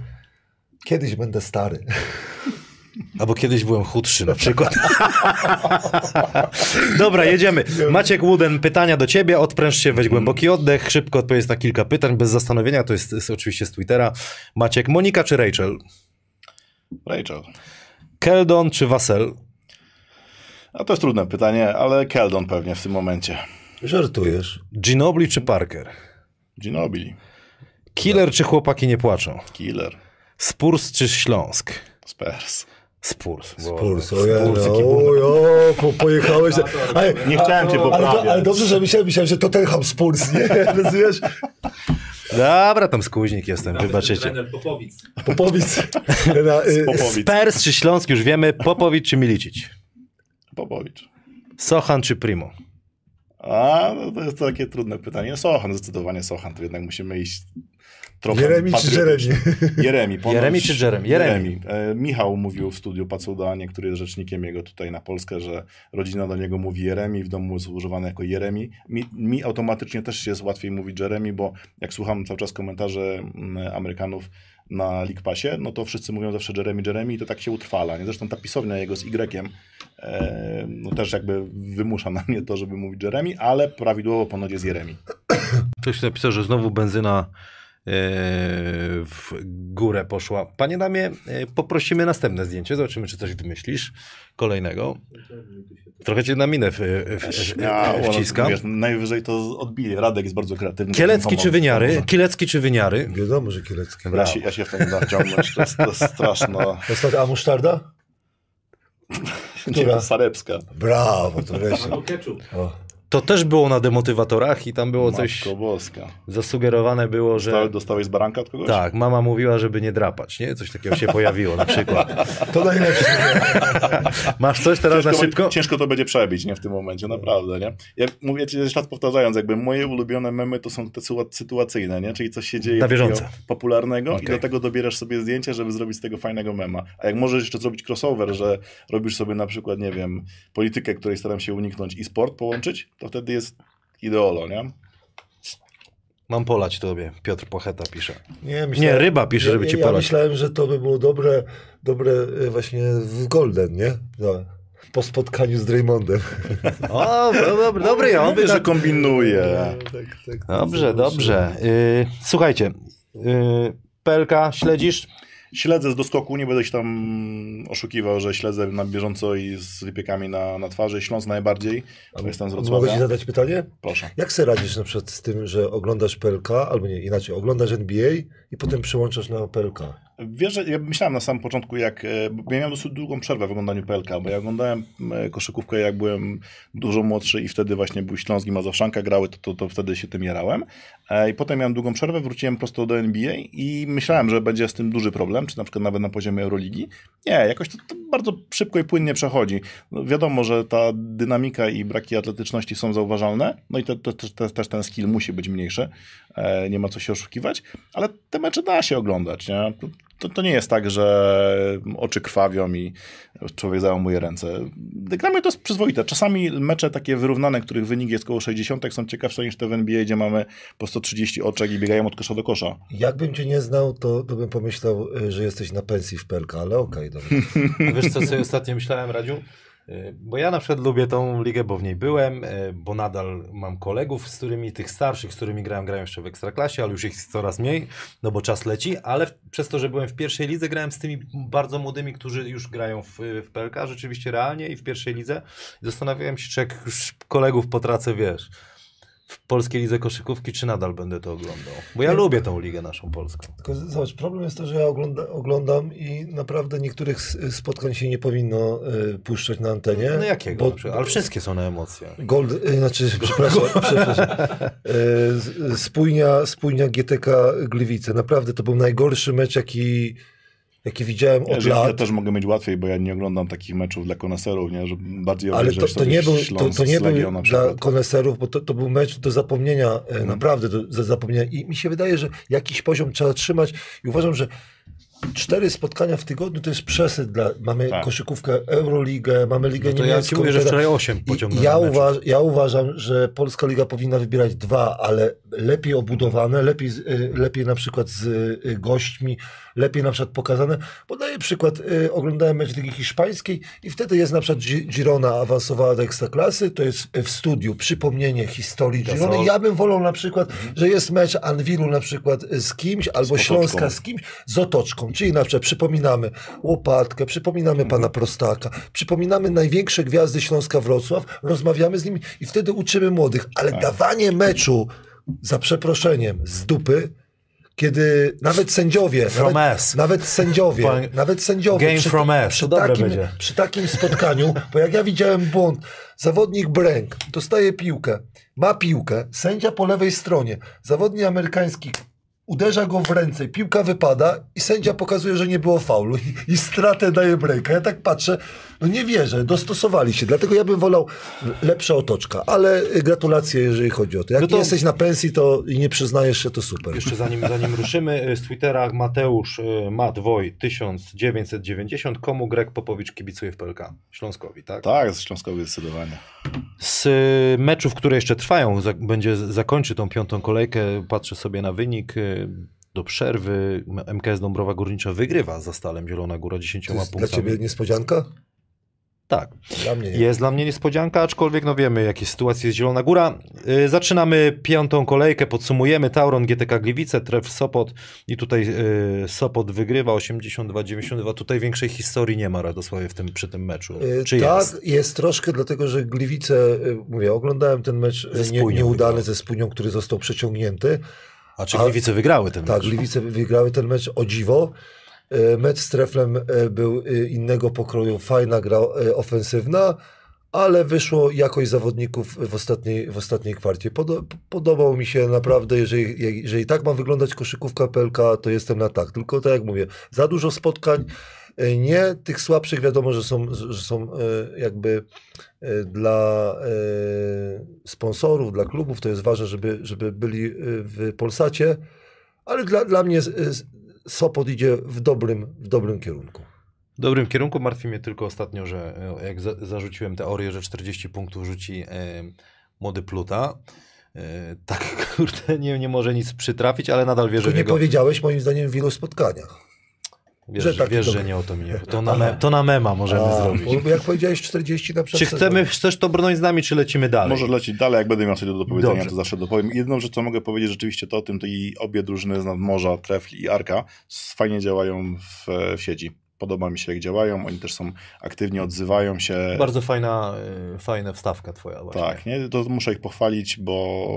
kiedyś będę stary. Albo kiedyś byłem chudszy na przykład. Dobra, jedziemy. Maciek Łuden, pytania do ciebie. Odpręż się, weź głęboki oddech. Szybko odpowiedz na kilka pytań, bez zastanowienia. To jest, jest oczywiście z Twittera. Maciek, Monika czy Rachel? Rachel. Keldon czy Wasel? A to jest trudne pytanie, ale Keldon pewnie w tym momencie. Żartujesz. Ginobili czy Parker? Ginobili. Killer czy chłopaki nie płaczą? Killer. Spurs czy Śląsk? Spurs. Spurs. Spurs, ból. oj, o, po, pojechałeś. Ale, Nie chciałem cię ale, poprawiać. ale dobrze, że myślałem, myślałem, że to Tottenham Spurs, nie? Rozumiesz? Dobra, tam skuźnik jestem, Nawet wybaczycie. Popowic. Popowic. Na, y, Popowic. Spurs czy Śląsk już wiemy. Popowicz czy Milicic? Popowicz. Sochan czy Primo? A, no to jest takie trudne pytanie. Sochan, zdecydowanie Sochan. To jednak musimy iść trochę Jeremi czy. Jeremi? Jeremi. ponoć- Jeremi czy Jerem? Jeremi. E, Michał mówił w studiu Pacuda, który jest rzecznikiem jego tutaj na Polskę, że rodzina do niego mówi Jeremi, w domu jest używane jako Jeremi. Mi, mi automatycznie też jest łatwiej mówić Jeremi, bo jak słucham cały czas komentarzy mm, Amerykanów na League Passie, no to wszyscy mówią zawsze Jeremy, Jeremy i to tak się utrwala. Nie? Zresztą ta pisownia jego z Y e, no też jakby wymusza na mnie to, żeby mówić Jeremy, ale prawidłowo ponoć jest Jeremi. Ktoś napisał, że znowu benzyna w górę poszła. Panie damie, e, poprosimy następne zdjęcie. Zobaczymy, czy coś wymyślisz kolejnego. Trochę cię na minę w, w, w, Śmiało, w, wciska. wiesz, najwyżej to odbije. Radek jest bardzo kreatywny. Kielecki czy wyniary? Kielecki czy wyniary? Wiadomo, że Kielecki. Ja się, ja się w to nie da wciągnąć, to jest, to jest straszne. A musztarda? Która? Sarebska. Brawo, to wreszcie. To też było na demotywatorach i tam było coś Matko boska. zasugerowane było, Dostałeś, że... dostałeś z baranka od kogoś? Tak, mama mówiła, żeby nie drapać, nie? Coś takiego się pojawiło na przykład. To najlepsze. Masz coś teraz Ciężko, na szybko? ciężko to będzie przebić, nie w tym momencie, naprawdę, nie? Ja mówię ci jeszcze raz powtarzając, jakby moje ulubione memy to są te sytua- sytuacyjne, nie? Czyli coś się dzieje Na bieżąco. popularnego i Okej. do tego dobierasz sobie zdjęcie, żeby zrobić z tego fajnego mema. A jak możesz jeszcze zrobić crossover, że robisz sobie na przykład, nie wiem, politykę, której staram się uniknąć i sport połączyć, to wtedy jest ideolo, nie? Mam polać tobie, Piotr Pocheta pisze. Nie, Nie, ryba pisze, żeby ja, ci ja polać. myślałem, że to by było dobre, dobre e, właśnie w Golden, nie? No, po spotkaniu z Draymondem. O, no, dobry, dobry ja, on Mówię, że tak... kombinuje. tak, tak, Dobrze, dobrze. Y, słuchajcie, y, PLK śledzisz? Śledzę z doskoku, nie będę się tam oszukiwał, że śledzę na bieżąco i z wypiekami na, na twarzy. Śląsk najbardziej, bo jestem z Mogę ci Wrocławia. zadać pytanie? Proszę. Jak sobie radzisz na przykład z tym, że oglądasz PLK, albo nie, inaczej, oglądasz NBA i potem przyłączasz na PLK? Wiesz, ja myślałem na samym początku, jak. e, Bo ja miałem dosyć długą przerwę w oglądaniu PLK, bo ja oglądałem e, koszykówkę, jak byłem dużo młodszy i wtedy właśnie był Śląsk i Mazowszanka grały, to, to, to wtedy się tym jarałem. E, I potem miałem długą przerwę, wróciłem prosto do NBA i myślałem, że będzie z tym duży problem, czy na przykład nawet na poziomie Euroligi. Nie, jakoś to, to bardzo szybko i płynnie przechodzi. No, wiadomo, że ta dynamika i braki atletyczności są zauważalne, no i te, te, te, też ten skill musi być mniejszy, nie ma co się oszukiwać, ale te mecze da się oglądać, nie? To, to nie jest tak, że oczy krwawią i człowiek załamuje ręce. Dla mnie to jest przyzwoite. Czasami mecze takie wyrównane, których wynik jest około 60, są ciekawsze niż te w NBA, gdzie mamy po 130 oczek i biegają od kosza do kosza. Jakbym cię nie znał, to, to bym pomyślał, y, że jesteś na pensji w PLK, ale okej, dobra. Wiesz co sobie ostatnio myślałem, Radziu? Y, Bo ja na przykład lubię tą ligę, bo w niej byłem, y, bo nadal mam kolegów, z którymi, tych starszych, z którymi grałem, grałem jeszcze w Ekstraklasie, ale już ich jest coraz mniej, no bo czas leci, ale w, przez to, że byłem w pierwszej lidze, grałem z tymi bardzo młodymi, którzy już grają w, w PLK, rzeczywiście realnie i w pierwszej lidze. Zastanawiałem się, czy jak już kolegów potracę, wiesz, w polskiej lidze koszykówki, czy nadal będę to oglądał. Bo ja lubię tą ligę naszą polską. Tylko zobacz, problem jest to, że ja ogląda, oglądam i naprawdę niektórych spotkań się nie powinno y, puszczać na antenie. No jakiego? Bo-? Ale wszystkie są na emocje. Gold, y, znaczy, przepraszam, przepraszam. Y, spójnia, spójnia GTK Gliwice. Naprawdę to był najgorszy mecz, jaki, jaki widziałem Ja, od ja lat. też mogę mieć łatwiej, bo ja nie oglądam takich meczów dla koneserów, nie? Że bardziej Ale to, to nie był, to, to nie był dla koneserów, bo to, to był mecz do zapomnienia, Mhm. naprawdę do, do zapomnienia. I mi się wydaje, że jakiś poziom trzeba trzymać i uważam, że cztery spotkania w tygodniu to jest przesyt dla, mamy Tak. koszykówkę Euroligę, mamy Ligę No to ja Niemiecką. ci mówię, że wczoraj 8 I pociągnąłem ja, meczów. uważ, ja uważam, że Polska Liga powinna wybierać dwa, ale lepiej obudowane, lepiej, y, lepiej na przykład z y, gośćmi, lepiej na przykład pokazane. Podaję przykład, y, oglądałem mecz Ligi Hiszpańskiej i wtedy jest na przykład Gi- Girona awansowała do Ekstraklasy, to jest w studiu przypomnienie historii. Girony. Ja bym wolał na przykład, że jest mecz Anwilu na przykład z kimś, albo otoczką. Śląska z kimś, z otoczką, czyli na przykład przypominamy Łopatkę, przypominamy pana Prostaka, przypominamy największe gwiazdy Śląska Wrocław, rozmawiamy z nimi i wtedy uczymy młodych, ale dawanie meczu za przeproszeniem z dupy, kiedy nawet sędziowie, From nawet, us. nawet sędziowie, nawet sędziowie Game from us. przy, To dobre takim, przy takim spotkaniu, bo jak ja widziałem błąd, zawodnik Bręk dostaje piłkę, ma piłkę, sędzia po lewej stronie, zawodnik amerykański uderza go w ręce, piłka wypada i sędzia pokazuje, że nie było faulu i, i stratę daje Bręka. Ja tak patrzę, no nie wierzę, dostosowali się, dlatego ja bym wolał lepsza otoczka, ale gratulacje, jeżeli chodzi o to. Jak No to- jesteś na pensji to i nie przyznajesz się, to super. Jeszcze zanim, zanim ruszymy, y, z Twittera Mateusz y, Matwoj 1990. Komu Greg Popowicz kibicuje w PLK? Śląskowi, tak? Tak, z Śląskowy zdecydowanie. Z y, meczów, które jeszcze trwają, będzie zakończy tą piątą kolejkę, patrzę sobie na wynik. Do przerwy MKS Dąbrowa Górnicza wygrywa za Stalem Zielona Góra 10 To jest dla punktami. ciebie niespodzianka? Tak. Dla mnie nie. Jest dla mnie niespodzianka, aczkolwiek no wiemy, jakie sytuacje jest Zielona Góra. Yy, zaczynamy piątą kolejkę, podsumujemy. Tauron, GTK Gliwice, Tref Sopot i tutaj yy, Sopot wygrywa 82-92. Tutaj większej historii nie ma Radosławie w tym, przy tym meczu. Y, Czy tak, jest? jest? troszkę, dlatego że Gliwice, y, mówię, oglądałem ten mecz Ze y, nie, Spójnią nieudany wygrał. ze Spójnią, który został przeciągnięty. A czy a- Gliwice wygrały ten Tak, mecz? Gliwice wygrały ten mecz o dziwo. E, Mecz z Treflem e, był e, innego pokroju, fajna gra ofensywna, ale wyszło jakość zawodników w ostatniej, w ostatniej kwarcie. Podo podobał mi się naprawdę, jeżeli, jeżeli tak ma wyglądać koszykówka PLK, to jestem na tak. Tylko tak jak mówię, za dużo spotkań, nie tych słabszych wiadomo, że są, że są jakby dla sponsorów, dla klubów, to jest ważne, żeby, żeby byli w Polsacie, ale dla, dla mnie Sopot idzie w dobrym, w dobrym kierunku. W dobrym kierunku martwi mnie tylko ostatnio, że e, jak za, zarzuciłem teorię, że 40 punktów rzuci e, młody Pluta, e, tak kurde, nie, nie może nic przytrafić, ale nadal wierzę Tylko w nie jego... powiedziałeś moim zdaniem w ilu spotkaniach. Wiesz, że taki wiesz, że nie o to mi chodzi. To na, me, to na mema możemy A, zrobić. bo jak powiedziałeś 40 na Czy przykład. chcemy, chcesz to brnąć z nami, czy lecimy dalej? Może lecieć dalej, jak będę miał coś do dopowiedzenia, Dobrze. to zawsze dopowiem. Jedną rzecz, co mogę powiedzieć rzeczywiście, to o tym, to i obie drużyny z nadmorza, Trefl i Arka, fajnie działają w, w sieci. Podoba mi się, jak działają. Oni też są aktywnie, odzywają się. Bardzo fajna, y, fajna wstawka twoja właśnie. Tak, nie? to muszę ich pochwalić, bo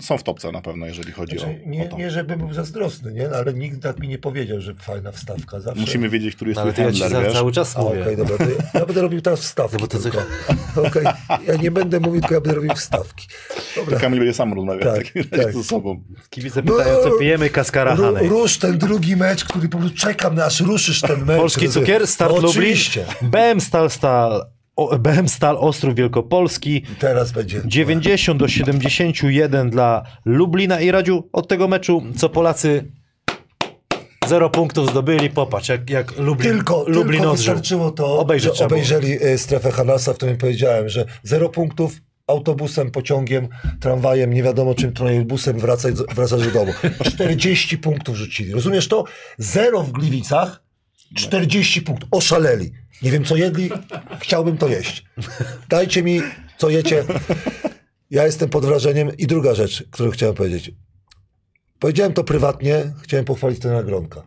są w topce na pewno, jeżeli chodzi Znaczy, o, nie, o to. nie, żebym był zazdrosny, nie? No, ale nikt tak mi nie powiedział, że fajna wstawka. Zawsze... Musimy wiedzieć, który jest No, ale twój to ja ci handler, za, wiesz? cały czas A, okej, mówię. dobra. To ja, ja będę robił teraz wstawki No bo to co- tylko. Okej, ja nie będę mówił, tylko ja będę robił wstawki. Dobra. Kamil będzie sam rozmawiał Tak, tak, razie tak. ze sobą. Kibice pytają, co pijemy, kaskara Ru, rusz ten drugi mecz, który po prostu czekam, na aż ruszysz ten mecz. Polski Rozumiem. cukier, Start no, Lublin, Oczywiście. BM Stal, Stal, o, BM Stal Ostrów Wielkopolski, Teraz będzie. 90 do 71 dla Lublina i Radziu od tego meczu, co Polacy zero punktów zdobyli, popatrz, jak, jak Lublin, Tylko, Lublin tylko odżył. wystarczyło to, Obejrzeć że było. obejrzeli e, strefę Hanasa, w którym powiedziałem, że zero punktów autobusem, pociągiem, tramwajem, nie wiadomo czym, trolejbusem wracać, wracać do domu. 40 punktów rzucili. Rozumiesz to? Zero w Gliwicach, 40 punktów. Oszaleli. Nie wiem co jedli, chciałbym to jeść. Dajcie mi, co jecie. Ja jestem pod wrażeniem. I druga rzecz, którą chciałem powiedzieć. Powiedziałem to prywatnie, chciałem pochwalić ten Gronka.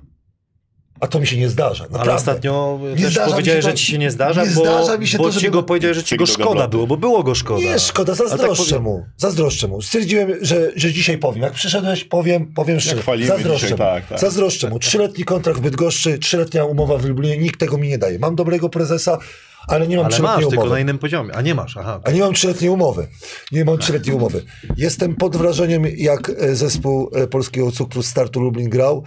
A to mi się nie zdarza. Naprawdę. Ale ostatnio Nie też zdarza mi powiedziałeś, się że ci się nie zdarza, nie bo, zdarza mi się bo to, ci go powiedziałeś, że ci go szkoda było, bo było go szkoda. Nie, szkoda, tak zazdroszczę powie- mu. Zazdroszczę mu. Stwierdziłem, że, że dzisiaj powiem. Jak przyszedłeś, powiem, powiem szczerze. Zazdroszczę dzisiaj, mu. tak, tak. Zazdroszczę mu. Trzyletni kontrakt w Bydgoszczy, trzyletnia umowa w Lublinie, nikt tego mi nie daje. Mam dobrego prezesa, ale nie mam Ale trzyletniej masz, tylko umowy. na innym poziomie. A nie masz, aha. A nie mam trzyletniej umowy. Nie mam trzyletniej umowy. Jestem pod wrażeniem, jak e, zespół e, Polskiego Cukru Startu Lublin grał.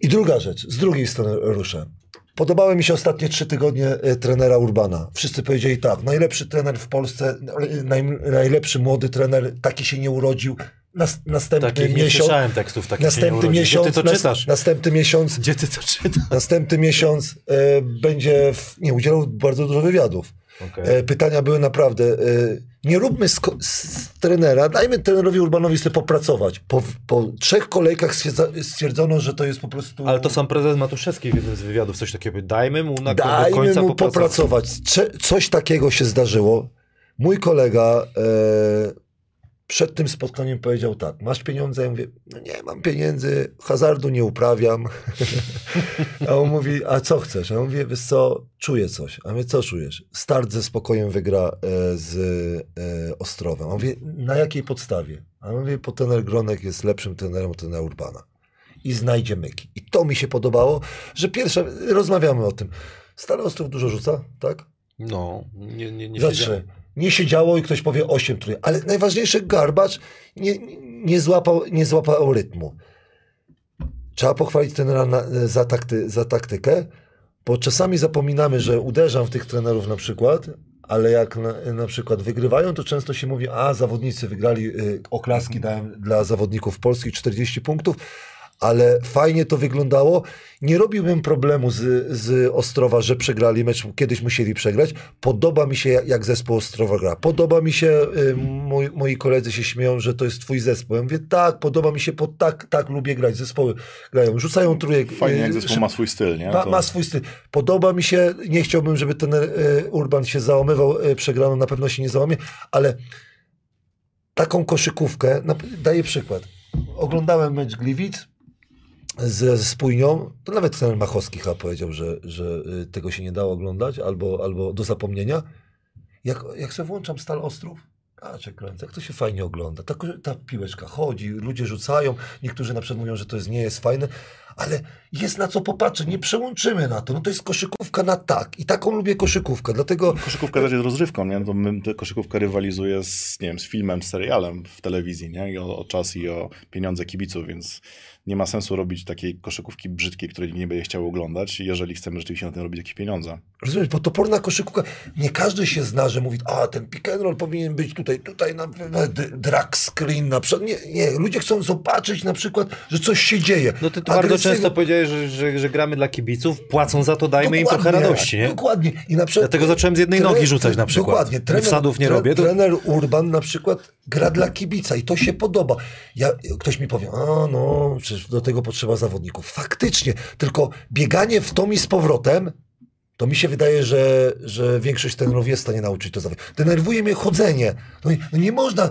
I druga rzecz, z drugiej strony ruszę. Podobały mi się ostatnie trzy tygodnie e, trenera Urbana. Wszyscy powiedzieli tak, najlepszy trener w Polsce, e, naj, najlepszy młody trener, taki się nie urodził. Nas, następny Takich nie miesiąc, słyszałem tekstów, takich następny miesiąc, Gdzie ty to nas- czytasz? następny miesiąc, Gdzie ty to czytasz? następny miesiąc e, będzie, w, nie, udzielał bardzo dużo wywiadów. E, pytania były naprawdę. E, nie róbmy z, z trenera, dajmy trenerowi Urbanowi sobie popracować. Po, po trzech kolejkach stwierdza, stwierdzono, że to jest po prostu. Ale to sam prezes Matuszewski w jednym z wywiadów coś takiego. Dajmy mu na do Dajmy końca mu popracować. popracować. Cze, coś takiego się zdarzyło. Mój kolega e, przed tym spotkaniem powiedział tak: Masz pieniądze? Ja mówię: No nie mam pieniędzy, hazardu nie uprawiam. a on mówi: A co chcesz? A ja mówię: Wiesz co, czuję coś. A my co czujesz? Start ze spokojem wygra e, z e, Ostrowem. A on mówi: Na jakiej podstawie? A ja mówię: Bo trener Gronek jest lepszym trenerem od trenera Urbana. I znajdzie myki. I to mi się podobało, że pierwsze, rozmawiamy o tym. Stary Ostrów dużo rzuca, tak? No, nie, nie, nie Za trzy. Nie siedziało i ktoś powie 8 trój. Ale najważniejsze, Garbacz nie, nie, złapał, nie złapał rytmu. Trzeba pochwalić trenera na, za, takty, za taktykę, bo czasami zapominamy, że uderzam w tych trenerów na przykład, ale jak na, na przykład wygrywają, to często się mówi, a zawodnicy wygrali, y, oklaski dałem dla zawodników polskich 40 punktów, ale fajnie to wyglądało. Nie robiłbym problemu z, z Ostrowa, że przegrali mecz, kiedyś musieli przegrać. Podoba mi się, jak, zespół Ostrowa gra. Podoba mi się, y, moi, moi koledzy się śmieją, że to jest twój zespół. Ja mówię, tak, podoba mi się, bo tak, tak lubię grać. Zespoły grają, rzucają trójek. Fajnie, y, jak zespół szyb- ma swój styl, nie? ma, To- ma swój styl. Podoba mi się, nie chciałbym, żeby ten e, Urban się załamywał przegraną, na pewno się nie załamie, ale taką koszykówkę, na, daję przykład. Oglądałem mecz Gliwic ze Spójnią, to nawet ten Machowski chyba powiedział, że, że y, tego się nie dało oglądać, albo, albo do zapomnienia. Jak, jak sobie włączam Stal Ostrów, cię kręcę, jak to się fajnie ogląda. Ta, ta piłeczka chodzi, ludzie rzucają, niektórzy na przykład mówią, że to jest, nie jest fajne, ale jest na co popatrzeć, nie przełączymy na to. No to jest koszykówka na tak i taką lubię koszykówkę, dlatego Koszykówka też jest rozrywką, nie? No To my, to koszykówka rywalizuje z, nie wiem, z filmem, z serialem w telewizji, nie? I o, o czas i o pieniądze kibiców, więc nie ma sensu robić takiej koszykówki brzydkiej, której nie będzie chciał oglądać, jeżeli chcemy rzeczywiście na tym robić jakieś pieniądze. Rozumiesz, bo toporna koszykówka, nie każdy się zna, że mówi, a ten pick and roll powinien być tutaj, tutaj na drag screen na przykład. Nie, nie, ludzie chcą zobaczyć na przykład, że coś się dzieje. No ty to bardzo często powiedziałeś, że, że, że gramy dla kibiców, płacą za to, dajmy im trochę Dokładnie, radości, nie? Dokładnie. I na przykład, Dlatego zacząłem z jednej nogi rzucać na przykład. Dokładnie. Trener, Wsadów nie tre- robię, to- Trener Urban na przykład gra dla kibica i to się podoba. Ja, ktoś mi powie, a no, przecież do tego potrzeba zawodników. Faktycznie, tylko bieganie w tom i z powrotem, to mi się wydaje, że, że większość trenerów jest w stanie nauczyć to zawodników. Denerwuje mnie chodzenie. No, no nie można...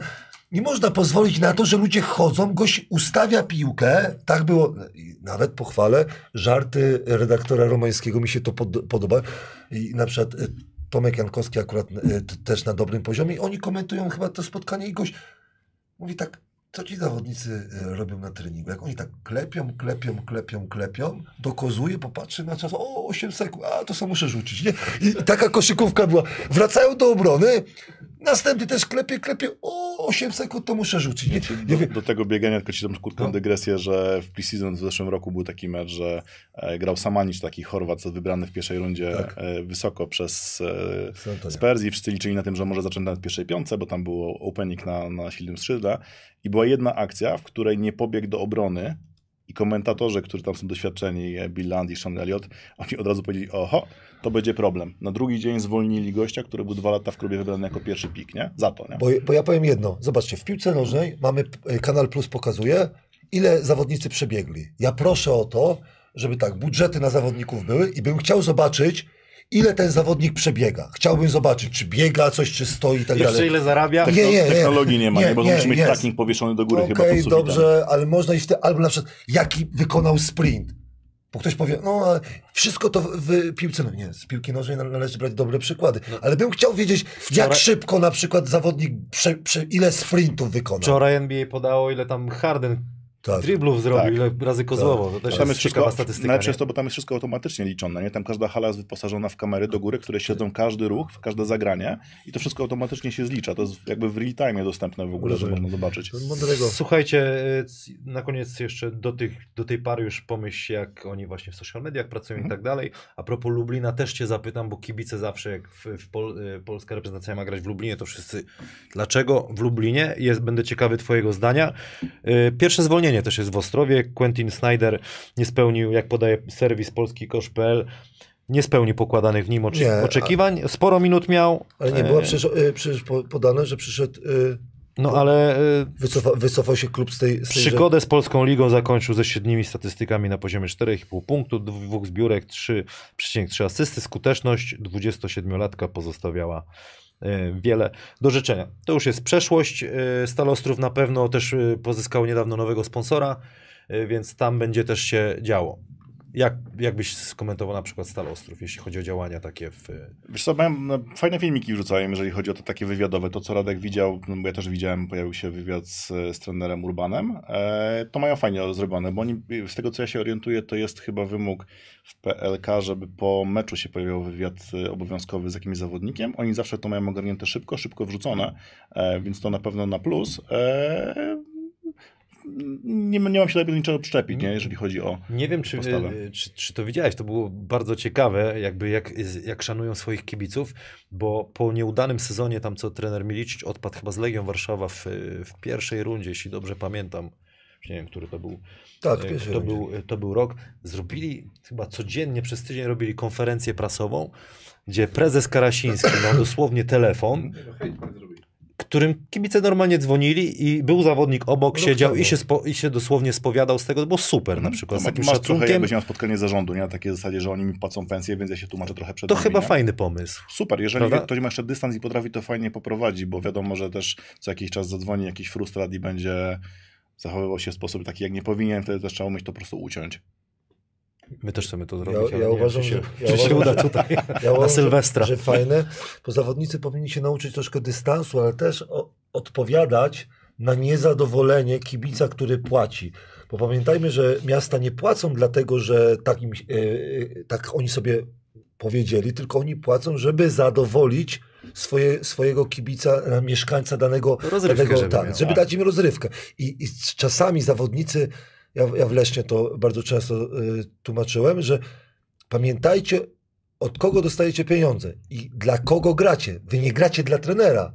Nie można pozwolić na to, że ludzie chodzą, gość ustawia piłkę, tak było, nawet pochwalę, żarty redaktora Romańskiego mi się to pod, podoba. I na przykład y, Tomek Jankowski akurat t- też na dobrym poziomie. Oni komentują chyba to spotkanie i gość mówi tak, co ci zawodnicy y, robią na treningu? Jak oni tak klepią, klepią, klepią, klepią, dokozuje, popatrzy na czas, o, 8 sekund, a to co muszę rzucić, nie? I taka koszykówka była. Wracają do obrony, następny też klepie, klepie, o, 8 sekund to muszę rzucić, nie? Ja Do, do tego biegania, tylko ci tam krótką No. dygresję, że w preseason w zeszłym roku był taki mecz, że e, grał Samanic, taki Chorwat, wybrany w pierwszej rundzie Tak. e, wysoko przez e. Spurs i wszyscy liczyli na tym, że może zacząć na pierwszej piątce, bo tam było opening na, na silnym skrzydle i była jedna akcja, w której nie pobiegł do obrony i komentatorzy, którzy tam są doświadczeni, Bill Land i Sean Elliott, oni od razu powiedzieli, oho, to będzie problem. Na drugi dzień zwolnili gościa, który był dwa lata w klubie wybrany jako pierwszy pik, nie? Za to, nie? Bo, bo ja powiem jedno, zobaczcie, w piłce nożnej mamy, y, Kanal Plus pokazuje, ile zawodnicy przebiegli. Ja proszę o to, żeby tak, budżety na zawodników były i bym chciał zobaczyć, ile ten zawodnik przebiega. Chciałbym zobaczyć, czy biega coś, czy stoi i tak Jeszcze dalej. ile zarabia? Nie, nie, nie. Technologii nie ma, nie, Nie, bo nie, musi mieć jest. tracking powieszony do góry Okej, chyba sufitem. dobrze, ale można iść w te, albo na przykład, jaki wykonał sprint. Bo ktoś powie, no wszystko to w, piłce, no nie, z piłki nożnej nale- należy brać dobre przykłady, ale bym chciał wiedzieć, jak Wczoraj- szybko na przykład zawodnik, prze, prze, ile sprintów wykonał. Wczoraj NBA podało, ile tam Harden Tak. driblów zrobił, Tak. ile razy kozłowo. To też Tam jest wszystko, statystyka. najlepsze jest to, bo tam jest wszystko automatycznie liczone, nie? Tam każda hala jest wyposażona w kamery do góry, które śledzą każdy ruch, każde zagranie i to wszystko automatycznie się zlicza. To jest jakby w real time dostępne w ogóle, że można zobaczyć. Mądrego. Słuchajcie, c- na koniec jeszcze do, tych, do tej pary już pomyśl, jak oni właśnie w social mediach pracują Mhm. i tak dalej. A propos Lublina też cię zapytam, bo kibice zawsze jak w, w Pol, y, polska reprezentacja ma grać w Lublinie, to wszyscy dlaczego w Lublinie? Jest, będę ciekawy twojego zdania. Y, Pierwsze zwolnienie też jest w Ostrowie. Quentin Snyder nie spełnił, jak podaje serwis polski.kosz.pl, nie spełnił pokładanych w nim Nie, oczekiwań. Sporo minut miał. Ale nie było E, przecież, y, przecież po- podane, że przyszedł, y, No ale wycofa, wycofał się klub z tej... Z tej Przygodę z Polską Ligą zakończył ze średnimi statystykami na poziomie 4,5 punktu, dwóch zbiórek, 3,3 asysty. Skuteczność 27-latka pozostawiała e, wiele do życzenia. To już jest przeszłość. E, Stal Ostrów na pewno też e, pozyskał niedawno nowego sponsora, e, więc tam będzie też się działo. Jak, jak byś skomentował na przykład Stal Ostrów, jeśli chodzi o działania takie w... Wiesz co, mają, no, fajne filmiki wrzucają, jeżeli chodzi o to takie wywiadowe. To, co Radek widział, no, bo ja też widziałem, pojawił się wywiad z, z trenerem Urbanem. E, to mają fajnie zrobione, bo oni, z tego co ja się orientuję, to jest chyba wymóg w PLK, żeby po meczu się pojawiał wywiad e, obowiązkowy z jakimś zawodnikiem. Oni zawsze to mają ogarnięte szybko, szybko wrzucone, e, więc to na pewno na plus. E, nie, nie mam się do niczego przyczepić, nie, jeżeli chodzi o Nie wiem, czy, y, czy, czy to widziałeś, to było bardzo ciekawe, jakby jak, jak szanują swoich kibiców, bo po nieudanym sezonie, tam co trener Milicic odpadł chyba z Legią Warszawa w, w pierwszej rundzie, jeśli dobrze pamiętam, nie wiem, który to był, Tak, pierwszej to, rundzie. był, to był rok, zrobili chyba codziennie, przez tydzień robili konferencję prasową, gdzie prezes Karasiński miał dosłownie telefon, którym kibice normalnie dzwonili i był zawodnik obok, Rok siedział i się, spo, i się dosłownie spowiadał z tego, to było super na przykład, z To takim masz trochę szacunkiem. jakbyś miał spotkanie zarządu, nie? Na takiej zasadzie, że oni mi płacą pensję, więc ja się tłumaczę trochę przed To nimi, chyba nie? fajny pomysł. Super, jeżeli Prawda? ktoś ma jeszcze dystans i potrafi to fajnie poprowadzić, bo wiadomo, że też co jakiś czas zadzwoni jakiś frustrat i będzie zachowywał się w sposób taki, jak nie powinien, wtedy też trzeba umieć to po prostu uciąć. My też chcemy to Ja, zrobić. ale ja nie uważam, wiem, czy że, się, ja czy się uważam, uda tutaj ja na Sylwestra. Że, że fajne, bo zawodnicy powinni się nauczyć troszkę dystansu, ale też o, odpowiadać na niezadowolenie kibica, który płaci. Bo pamiętajmy, że miasta nie płacą dlatego, że tak, im, e, tak oni sobie powiedzieli, tylko oni płacą, żeby zadowolić swoje, swojego kibica, e, mieszkańca danego, Rozrywkę, danego żeby tak, żeby dać im rozrywkę. I, i czasami zawodnicy, ja, ja w Lesznie to bardzo często y, tłumaczyłem, że pamiętajcie, od kogo dostajecie pieniądze i dla kogo gracie. Wy nie gracie dla trenera.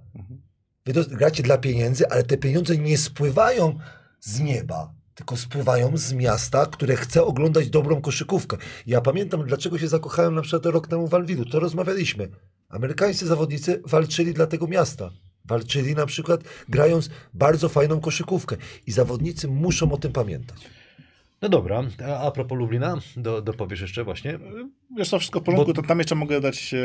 Wy dos- gracie dla pieniędzy, ale te pieniądze nie spływają z nieba, tylko spływają z miasta, które chce oglądać dobrą koszykówkę. Ja pamiętam, dlaczego się zakochałem na przykład rok temu w Alwilu. To rozmawialiśmy. Amerykańscy zawodnicy walczyli dla tego miasta. Walczyli na przykład grając bardzo fajną koszykówkę. I zawodnicy muszą o tym pamiętać. No dobra, a, a propos Lublina, do, dopowiesz jeszcze właśnie. Wiesz co, wszystko w porządku, to tam jeszcze mogę dać e,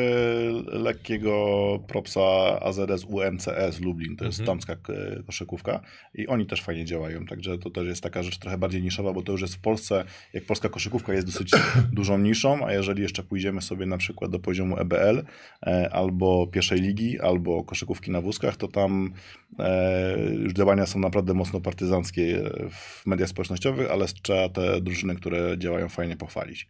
lekkiego propsa AZS UMCS Lublin, to jest Mhm. damska e, koszykówka i oni też fajnie działają, także to też jest taka rzecz trochę bardziej niszowa, bo to już jest w Polsce, jak polska koszykówka jest dosyć dużą niszą, a jeżeli jeszcze pójdziemy sobie na przykład do poziomu EBL e, albo pierwszej ligi, albo koszykówki na wózkach, to tam e, już działania są naprawdę mocno partyzanckie w mediach społecznościowych, ale trzeba te drużyny, które działają fajnie pochwalić.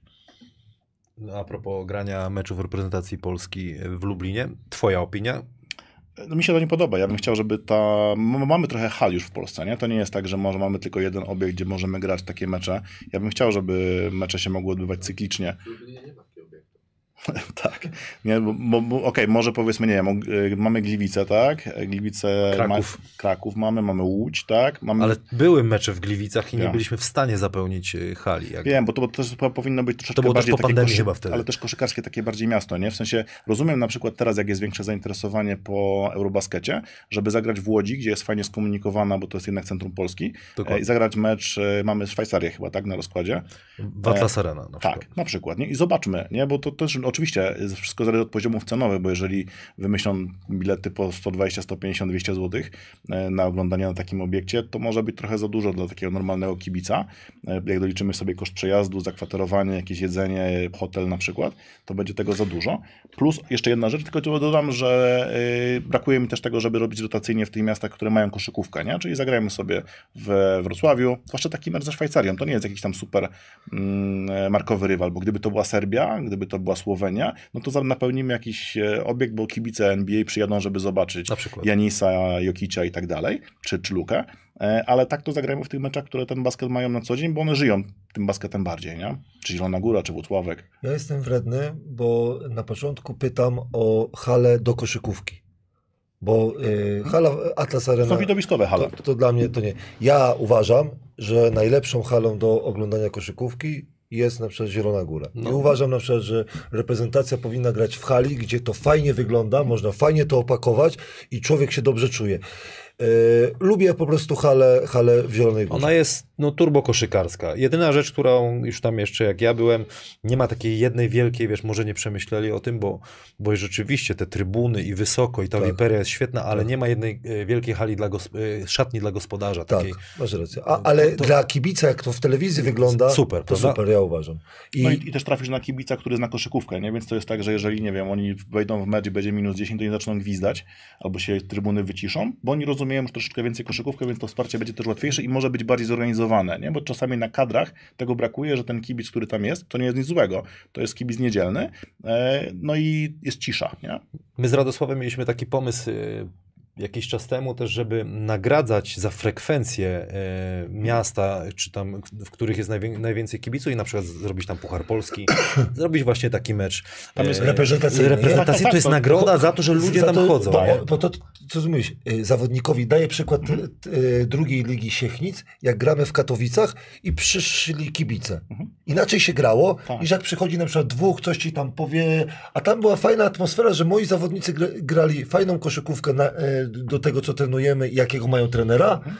No, A propos grania meczów reprezentacji Polski w Lublinie, twoja opinia? No mi się to nie podoba. Ja bym chciał, żeby ta. Mamy trochę hal już w Polsce, nie? To nie jest tak, że może mamy tylko jeden obiekt, gdzie możemy grać takie mecze. Ja bym chciał, żeby mecze się mogły odbywać cyklicznie. W Lublinie nie ma takiego obiektu. tak. Nie, bo, bo, Okej, może powiedzmy, nie wiem, y, mamy Gliwice, tak? Gliwice. Kraków. Ma, Kraków mamy, mamy Łódź, tak? Mamy, Ale były mecze w Gliwicach i nie Ja. byliśmy w stanie zapełnić y, hali. Jak... Wiem, bo to, bo to też po- powinno być troszeczkę To było też bardziej po takie pandemii chyba wtedy. ale też koszykarskie takie bardziej miasto, nie? W sensie rozumiem na przykład teraz, jak jest większe zainteresowanie po Eurobaskecie, żeby zagrać w Łodzi, gdzie jest fajnie skomunikowana, bo to jest jednak centrum Polski, e, Dokładnie. i zagrać mecz, e, mamy Szwajcarię chyba, tak, na rozkładzie. W Atlas Arena na przykład. Tak, na przykład. Nie? I zobaczmy, nie? bo to też oczywiście wszystko zależy od poziomów cenowych, bo jeżeli wymyślą bilety po 120, 150, 200 zł e, na oglądanie na takim obiekcie, to może być trochę za dużo dla takiego normalnego kibica. E, Jak doliczymy sobie koszt przejazdu, zakwaterowanie, jakieś jedzenie, hotel na przykład, to będzie tego za dużo. Plus jeszcze jedna rzecz, tylko dodam, że e, brakuje mi też tego, żeby robić rotacyjnie w tych miastach, które mają koszykówkę, nie? czyli zagrajmy sobie w Wrocławiu, zwłaszcza taki mecz ze Szwajcarią, to nie jest jakiś tam super mm, markowy rywal, bo gdyby to była Serbia, gdyby to była Słowenia, no to za- napełnimy jakiś e, obiekt, bo kibice NBA przyjadą, żeby zobaczyć Na przykład. Janisa, Jokicia i tak dalej, czy, czy Lukę, E, ale tak to zagrajmy w tych meczach, które ten basket mają na co dzień, bo one żyją tym basketem bardziej, nie? Czy Zielona Góra, czy Włocławek. Ja jestem wredny, bo na początku pytam o halę do koszykówki. Bo y, hala Atlas Arena... Są widowiskowe hale. To, to dla mnie to nie. Ja uważam, że najlepszą halą do oglądania koszykówki jest na przykład Zielona Góra. No. I uważam na przykład, że reprezentacja powinna grać w hali, gdzie to fajnie wygląda, można fajnie to opakować i człowiek się dobrze czuje. E, lubię po prostu halę, halę w Zielonej Górze. Ona jest no, turbo koszykarska. Jedyna rzecz, którą już tam jeszcze jak ja byłem, nie ma takiej jednej wielkiej, wiesz, może nie przemyśleli o tym, bo, bo rzeczywiście te trybuny i wysoko i ta Tak. wiperia jest świetna, ale Tak. nie ma jednej e, wielkiej hali dla e, szatni dla gospodarza. Tak, Takiej. masz rację. A, ale To- dla kibica, jak to w telewizji wygląda, Super, to prawda? super, ja uważam. I, No i, i też trafisz na kibica, który zna koszykówkę, nie? Więc to jest tak, że jeżeli, nie wiem, oni wejdą w mecz i będzie minus 10, to nie zaczną gwizdać, albo się trybuny wyciszą, bo oni rozumieją już troszeczkę więcej koszykówkę, więc to wsparcie będzie też łatwiejsze i może być bardziej zorganizowane, nie? Bo czasami na kadrach tego brakuje, że ten kibic, który tam jest, to nie jest nic złego. To jest kibic niedzielny, e, no i jest cisza, nie? My z Radosławem mieliśmy taki pomysł y, jakiś czas temu też, żeby nagradzać za frekwencję e, miasta, czy tam, w których jest najwię- najwięcej kibiców i na przykład zrobić tam Puchar Polski, zrobić właśnie taki mecz. Tam jest e, reprezentacyjny. Tak, To jest to- nagroda za to, że ludzie tam chodzą. Bo, to, co mówisz, y, zawodnikowi daję przykład Mhm. y, y, drugiej ligi Siechnic, jak gramy w Katowicach i przyszli kibice. Mhm. Inaczej się grało, Tak. niż jak przychodzi na przykład dwóch, ktoś ci tam powie, a tam była fajna atmosfera, że moi zawodnicy gr- grali fajną koszykówkę na, y, do tego, co trenujemy jakiego mają trenera. Mhm.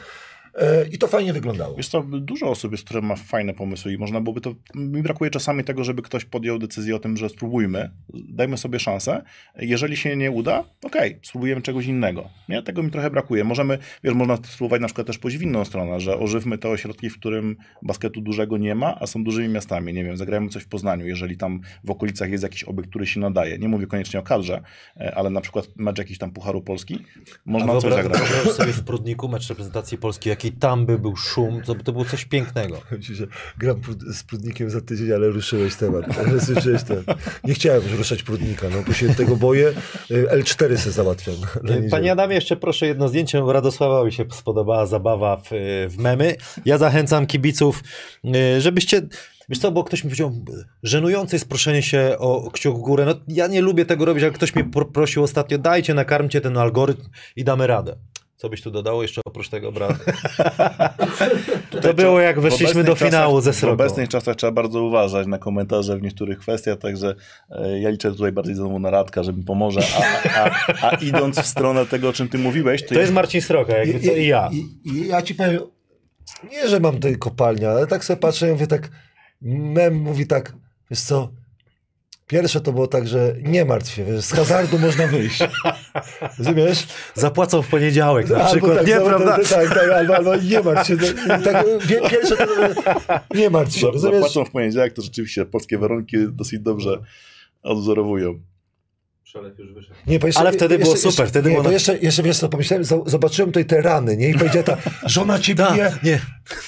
E, i to fajnie wyglądało. Wiesz co, dużo osób jest, które ma fajne pomysły i można byłoby to... Mi brakuje czasami tego, żeby ktoś podjął decyzję o tym, że spróbujmy, dajmy sobie szansę. Jeżeli się nie uda, okej, spróbujemy czegoś innego. Nie? Tego mi trochę brakuje. Możemy, wiesz, można spróbować na przykład też pójść w inną stronę, że ożywmy te ośrodki, w którym basketu dużego nie ma, a są dużymi miastami. Nie wiem, zagrajmy coś w Poznaniu, jeżeli tam w okolicach jest jakiś obiekt, który się nadaje. Nie mówię koniecznie o kadrze, e, ale na przykład mecz jakiś tam Pucharu Polski, można A coś zagrać. sobie w Prudniku mecz reprezentacji Polski, jaki tam by był szum, to, to było coś pięknego. Ci, że gram z Prudnikiem za tydzień, ale ruszyłeś temat. Ale słyszałeś ten. Nie chciałem już ruszać Prudnika, no bo się tego boję. Y, L4 se załatwiam. niedzielę. Panie Adamie, jeszcze proszę jedno zdjęcie. Radosława mi się spodobała zabawa w, w memy. Ja zachęcam kibiców, y, żebyście. Wiesz co, bo ktoś mi powiedział, żenujące jest proszenie się o kciuk w górę. No ja nie lubię tego robić, ale ktoś mnie pro- prosił ostatnio, dajcie, nakarmcie ten algorytm i damy radę. Co byś tu dodało jeszcze oprócz tego, brat? to było jak W weszliśmy do finału czasach, ze W Sroką. obecnych czasach trzeba bardzo uważać na komentarze w niektórych kwestiach, także e, ja liczę tutaj bardziej znowu na Radka, że mi pomoże, a, a, a idąc w stronę tego, o czym ty mówiłeś, to, To jest Marcin Sroka, jakby co i ja. Ja ci powiem, nie, że mam tutaj kopalnia, ale tak sobie patrzę i mówię tak, mem mówi tak, wiesz co, pierwsze to było tak, że nie martw się, wiesz, z hazardu można wyjść. Rozumiesz? Zapłacą w poniedziałek na Albo przykład, tak, nie, prawda? Tak, tak, albo, albo nie martw się. Tak, pierwsze to nie martw się, rozumiesz? zapłacą w poniedziałek, to rzeczywiście polskie warunki dosyć dobrze odwzorowują. Już wyszedł. Nie, jeszcze, Ale wtedy było jeszcze, super, wtedy nie, było bo na- jeszcze, jeszcze wiesz co, pomyślałem, zo- zobaczyłem tutaj te rany, nie? I powiedziała ta, żona cię Tak, bije, nie.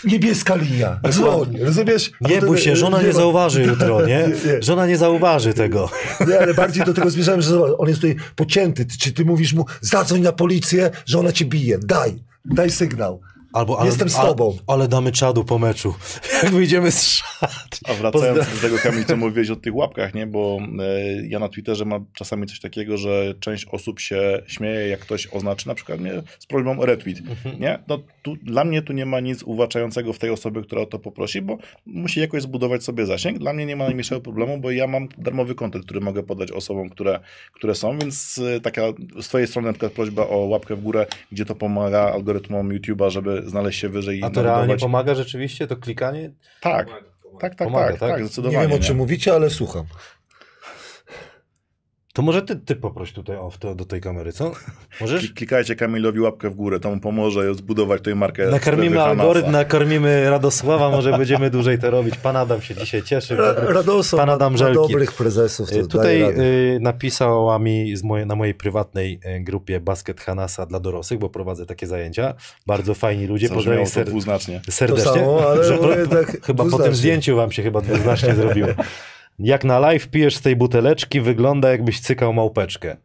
niebieska linia, dzwoń, rozumiesz? Nie bój się, żona nie ma- zauważy jutro, nie? nie. Żona nie zauważy tego. Nie, ale bardziej do tego zmierzałem, że zobacz, on jest tutaj pocięty. Czy ty mówisz mu, zadzwoń na policję, że ona cię bije, daj, daj sygnał. Albo, ale, Jestem z ale- tobą. Ale, damy czadu po meczu. Jak wyjdziemy z szat. A wracając do tego, Kamil, co mówiłeś o tych łapkach, nie? bo e, ja na Twitterze mam czasami coś takiego, że część osób się śmieje, jak ktoś oznaczy na przykład mnie z prośbą o retweet. Nie? No, tu, dla mnie tu nie ma nic uwłaczającego w tej osobie, która o to poprosi, bo musi jakoś zbudować sobie zasięg. Dla mnie nie ma najmniejszego problemu, bo ja mam darmowy kontent, który mogę podać osobom, które, które są, więc e, taka z twojej strony na przykład prośba o łapkę w górę, gdzie to pomaga algorytmom YouTube'a, żeby znaleźć się wyżej i A to realnie pomaga rzeczywiście to klikanie? Tak, Pomaga, pomaga. tak, tak, Pomaga, tak, tak? tak, Nie zdecydowanie. wiem o czym mówicie, ale słucham. To może ty, ty poproś tutaj o, to, do tej kamery, co? Możesz? Klik- Klikajcie Kamilowi łapkę w górę, to mu pomoże zbudować tutaj markę. Nakarmimy algorytm, nakarmimy Radosława, może będziemy dłużej to robić. Pan Adam się dzisiaj cieszy. Ra- Radosław Pan Adam Żelki. dobrych prezesów. To Y, Tutaj y, napisała mi z moje, na mojej prywatnej y, grupie Basket Hanasa dla dorosłych, bo prowadzę takie zajęcia. Bardzo fajni ludzie, pozdrawiam ser, dwuznacznie. serdecznie. To samo, ale Że tak chyba po tym zdjęciu wam się chyba dwuznacznie zrobiło. Jak na live pijesz z tej buteleczki, wygląda jakbyś cykał małpeczkę.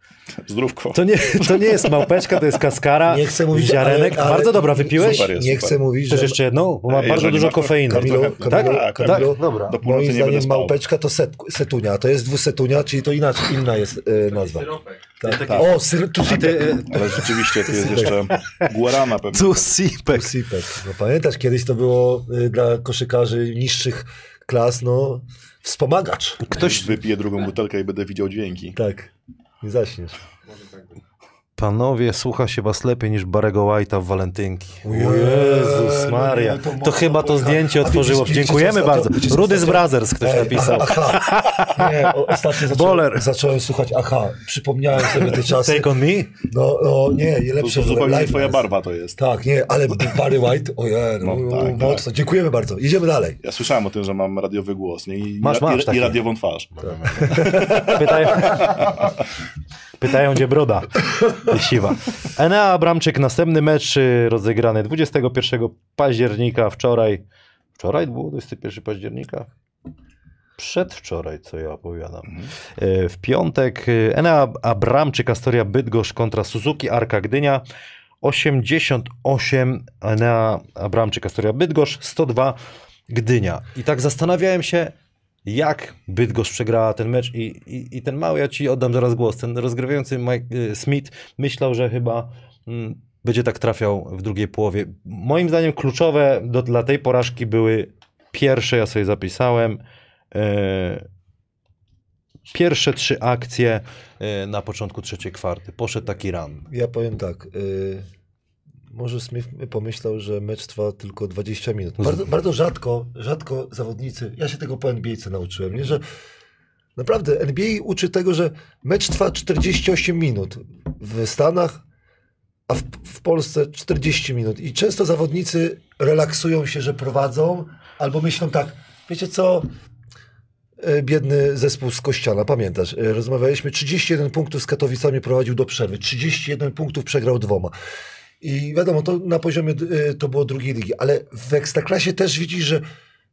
Zdrówko. To nie, to nie jest małpeczka, to jest kaskara, Nie chcę mówić, ziarenek. ale- ale- Bardzo dobra, wypiłeś? Super jest. Nie chcę mówić, Chcesz że jeszcze jedną? Bo ma bardzo dużo to- kofeiny. Kamilu, Bardzo tak? Kamilu, tak, Kamilu, tak? Dobra. Do moim zdaniem małpeczka to set, setunia, to jest dwusetunia, czyli to inaczej, inna jest e, nazwa. Syropek. Tak, O, syr, tu ty, y, Ale rzeczywiście tu jest jeszcze guarana pewnie. tu sipek. Sipek. No pamiętasz, kiedyś to było y, dla koszykarzy niższych klas, no, wspomagacz. Ktoś, Wypiję drugą butelkę i będę widział dźwięki. Tak, nie zaśniesz. Może tak być. Panowie, słucha się was lepiej niż Barego White'a w walentynki. O Jezus no Maria. to chyba to zdjęcie otworzyło. Dziękujemy bardzo. Rudy z Brothers ktoś Ej, napisał. Aha, nie, ostatnio Boler. zacząłem, zacząłem słuchać Aha, przypomniałem sobie te czasy. Take on me? No, no nie, nie To, lepsze to zupełnie twoja barwa to jest. Tak, nie, ale Barry White, ojej, no, No, tak, mocno. Dziękujemy bardzo. Idziemy dalej. Ja słyszałem o tym, że mam radiowy głos nie? I, Masz, masz i, taki. i radiową twarz. Pytają, pytają gdzie broda siwa. Enea Abramczyk, następny mecz y, rozegrany 21 października wczoraj. Wczoraj było 21 października? Przedwczoraj, co ja opowiadam. Y, W piątek y, Enea Abramczyk, Astoria Bydgoszcz kontra Suzuki Arka Gdynia. 88 Enea Abramczyk, Astoria Bydgoszcz, 102 Gdynia. I tak zastanawiałem się, jak Bydgoszcz przegrała ten mecz i, i, i ten mały, ja ci oddam zaraz głos, ten rozgrywający Mike y, Smith myślał, że chyba mm, będzie tak trafiał w drugiej połowie. Moim zdaniem kluczowe do, dla tej porażki były pierwsze, ja sobie zapisałem, e, pierwsze trzy akcje e, na początku trzeciej kwarty. Poszedł taki run. Ja powiem tak. Y, może Smith pomyślał, że mecz trwa tylko 20 minut. No Bardzo, bardzo rzadko, rzadko zawodnicy, ja się tego po NBA nauczyłem, nie? że naprawdę NBA uczy tego, że mecz trwa 48 minut w Stanach, a w, w Polsce 40 minut. I często zawodnicy relaksują się, że prowadzą, albo myślą tak, wiecie co, E, biedny zespół z Kościana, pamiętasz? e, Rozmawialiśmy, 31 punktów z Katowicami prowadził do przerwy, 31 punktów przegrał dwoma. I wiadomo, to na poziomie e, to było drugiej ligi, ale w Ekstraklasie też widzisz, że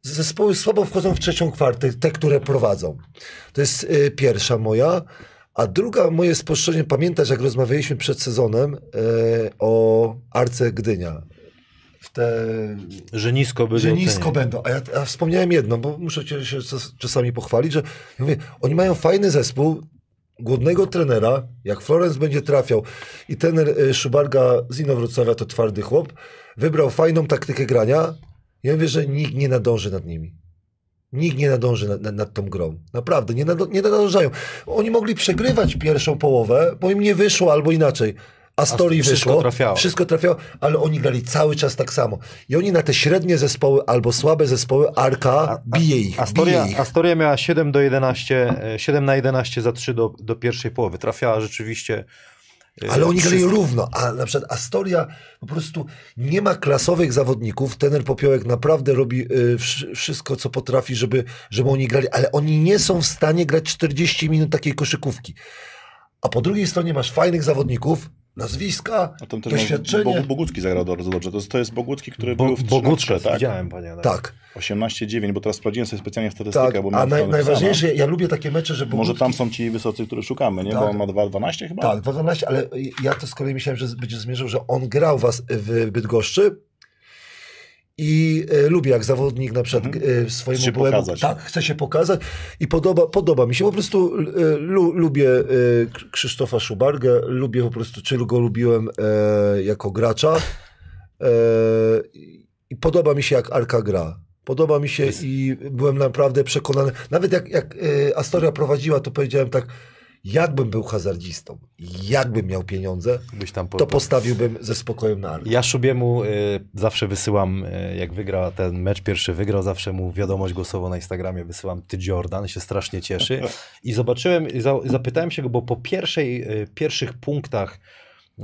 zespoły słabo wchodzą w trzecią kwartę, te, które prowadzą. To jest e, pierwsza moja. A druga moje spostrzeżenie, pamiętasz jak rozmawialiśmy przed sezonem e, o Arce Gdynia. W te Że nisko by że nisko będą. A ja, ja wspomniałem jedno, bo muszę cię się czas- czasami pochwalić, że ja mówię, oni mają fajny zespół, głodnego trenera, jak Florence będzie trafiał i trener y, Szubarga z Inowrocławia to twardy chłop, wybrał fajną taktykę grania ja mówię, że nikt nie nadąży nad nimi. Nikt nie nadąży nad, nad, nad tą grą. Naprawdę, nie, nado, nie nadążają. Oni mogli przegrywać pierwszą połowę, bo im nie wyszło albo inaczej. A story wszystko wyszło. trafiało. Wszystko trafiało, ale oni grali cały czas tak samo. I oni na te średnie zespoły albo słabe zespoły, Arka bije ich. Astoria, bije ich. Astoria miała 7 do 11, e, 7 na 11 za 3 do, do pierwszej połowy. Trafiała rzeczywiście. e, Ale oni grali równo, a na przykład Astoria po prostu nie ma klasowych zawodników. Tener Popiołek naprawdę robi y, wsz- wszystko, co potrafi, żeby, żeby oni grali, ale oni nie są w stanie grać 40 minut takiej koszykówki. A po drugiej stronie masz fajnych zawodników, nazwiska, A tam też doświadczenie. Bogu- Bogucki zagrał bardzo dobrze. To, jest- to jest Bogucki, który Bo, był w 3 Bogucka, tak? widziałem, panie. Adamie. Tak, 18-9, bo teraz sprawdziłem sobie specjalnie statystykę, tak. bo A naj, najważniejsze, ja lubię takie mecze, że Może Bogucki... tam są ci wysocy, których szukamy, nie? Tak. Bo on ma 2-12 chyba? Tak, 12, ale ja to z kolei myślałem, że będzie zmierzał, że on grał was w Bydgoszczy i e, lubię jak zawodnik na przykład Mhm. e, swojemu Chce się byłemu, pokazać. tak, chce się pokazać i podoba, podoba mi się, po prostu e, lu, lubię e, Krzysztofa Szubargę, lubię po prostu, czy go lubiłem e, jako gracza e, i podoba mi się jak Arka gra. Podoba mi się i byłem naprawdę przekonany. Nawet jak, jak e, Astoria prowadziła, to powiedziałem tak, jakbym był hazardzistą, jakbym miał pieniądze, po, to postawiłbym ze spokojem na Arkę. Ja Szubiemu y, zawsze wysyłam, y, jak wygra ten mecz pierwszy wygrał, zawsze mu wiadomość głosową na Instagramie wysyłam ty Jordan, się strasznie cieszy. I zobaczyłem, i za, zapytałem się go, bo po pierwszej, y, pierwszych punktach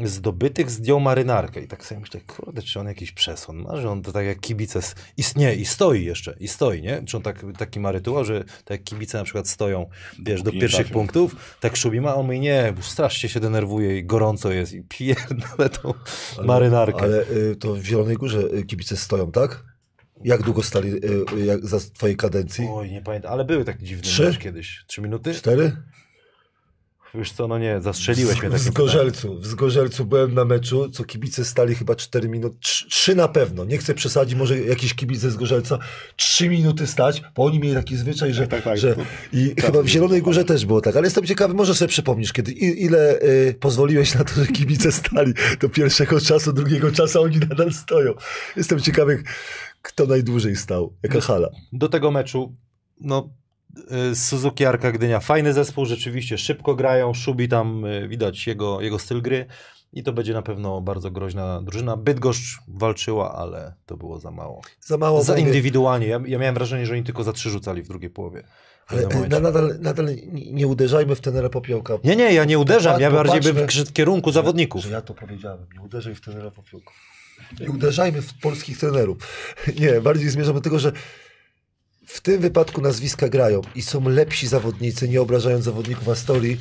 zdobytych zdjął marynarkę i tak sobie myślę, kurde, czy on jakiś przesąd ma, że on to tak jak kibice istnieje i stoi jeszcze, i stoi, nie? Czy on tak, taki ma rytuał, że tak jak kibice na przykład stoją, wiesz, do pierwszych punktów, tak Szubi ma, on mówi, nie, bo strasznie się denerwuje i gorąco jest i pije na tą marynarkę. Ale y, to w Zielonej Górze y, kibice stoją, tak? Jak długo stali y, y, jak za twojej kadencji? Oj, nie pamiętam, ale były takie dziwne Trzy? kiedyś. Trzy minuty? Cztery? Wiesz co, no nie, zastrzeliłeś mnie w, takim w Zgorzelcu. W Zgorzelcu byłem na meczu, co kibice stali chyba 4 minuty. Trzy, trzy na pewno. Nie chcę przesadzić, może jakiś kibic ze Zgorzelca. Trzy minuty stać, bo oni mieli taki zwyczaj, że. Tak, tak, że to- I tak, chyba w Zielonej Górze też było tak. Ale jestem ciekawy, może sobie przypomnisz, kiedy ile y, pozwoliłeś na to, że kibice stali do pierwszego czasu, drugiego czasu, a oni nadal stoją. Jestem ciekawy, kto najdłużej stał. Jaka hala. Do tego meczu, no, Suzuki Arka Gdynia, fajny zespół, rzeczywiście szybko grają, Szubi tam, y, widać jego, jego styl gry i to będzie na pewno bardzo groźna drużyna. Bydgoszcz walczyła, ale to było za mało. Za mało. Za indywidualnie, ja, ja miałem wrażenie, że oni tylko za trzy rzucali w drugiej połowie. Ale y, na, nadal, nadal nie uderzajmy w tenera popiołka. Nie, nie, ja nie uderzam, ja bardziej bym w kierunku zawodników. Że ja to powiedziałem. Nie uderzaj w tenera popiołka. Nie uderzajmy w polskich trenerów. Nie, bardziej zmierzam do tego, że w tym wypadku nazwiska grają i są lepsi zawodnicy, nie obrażając zawodników Astorii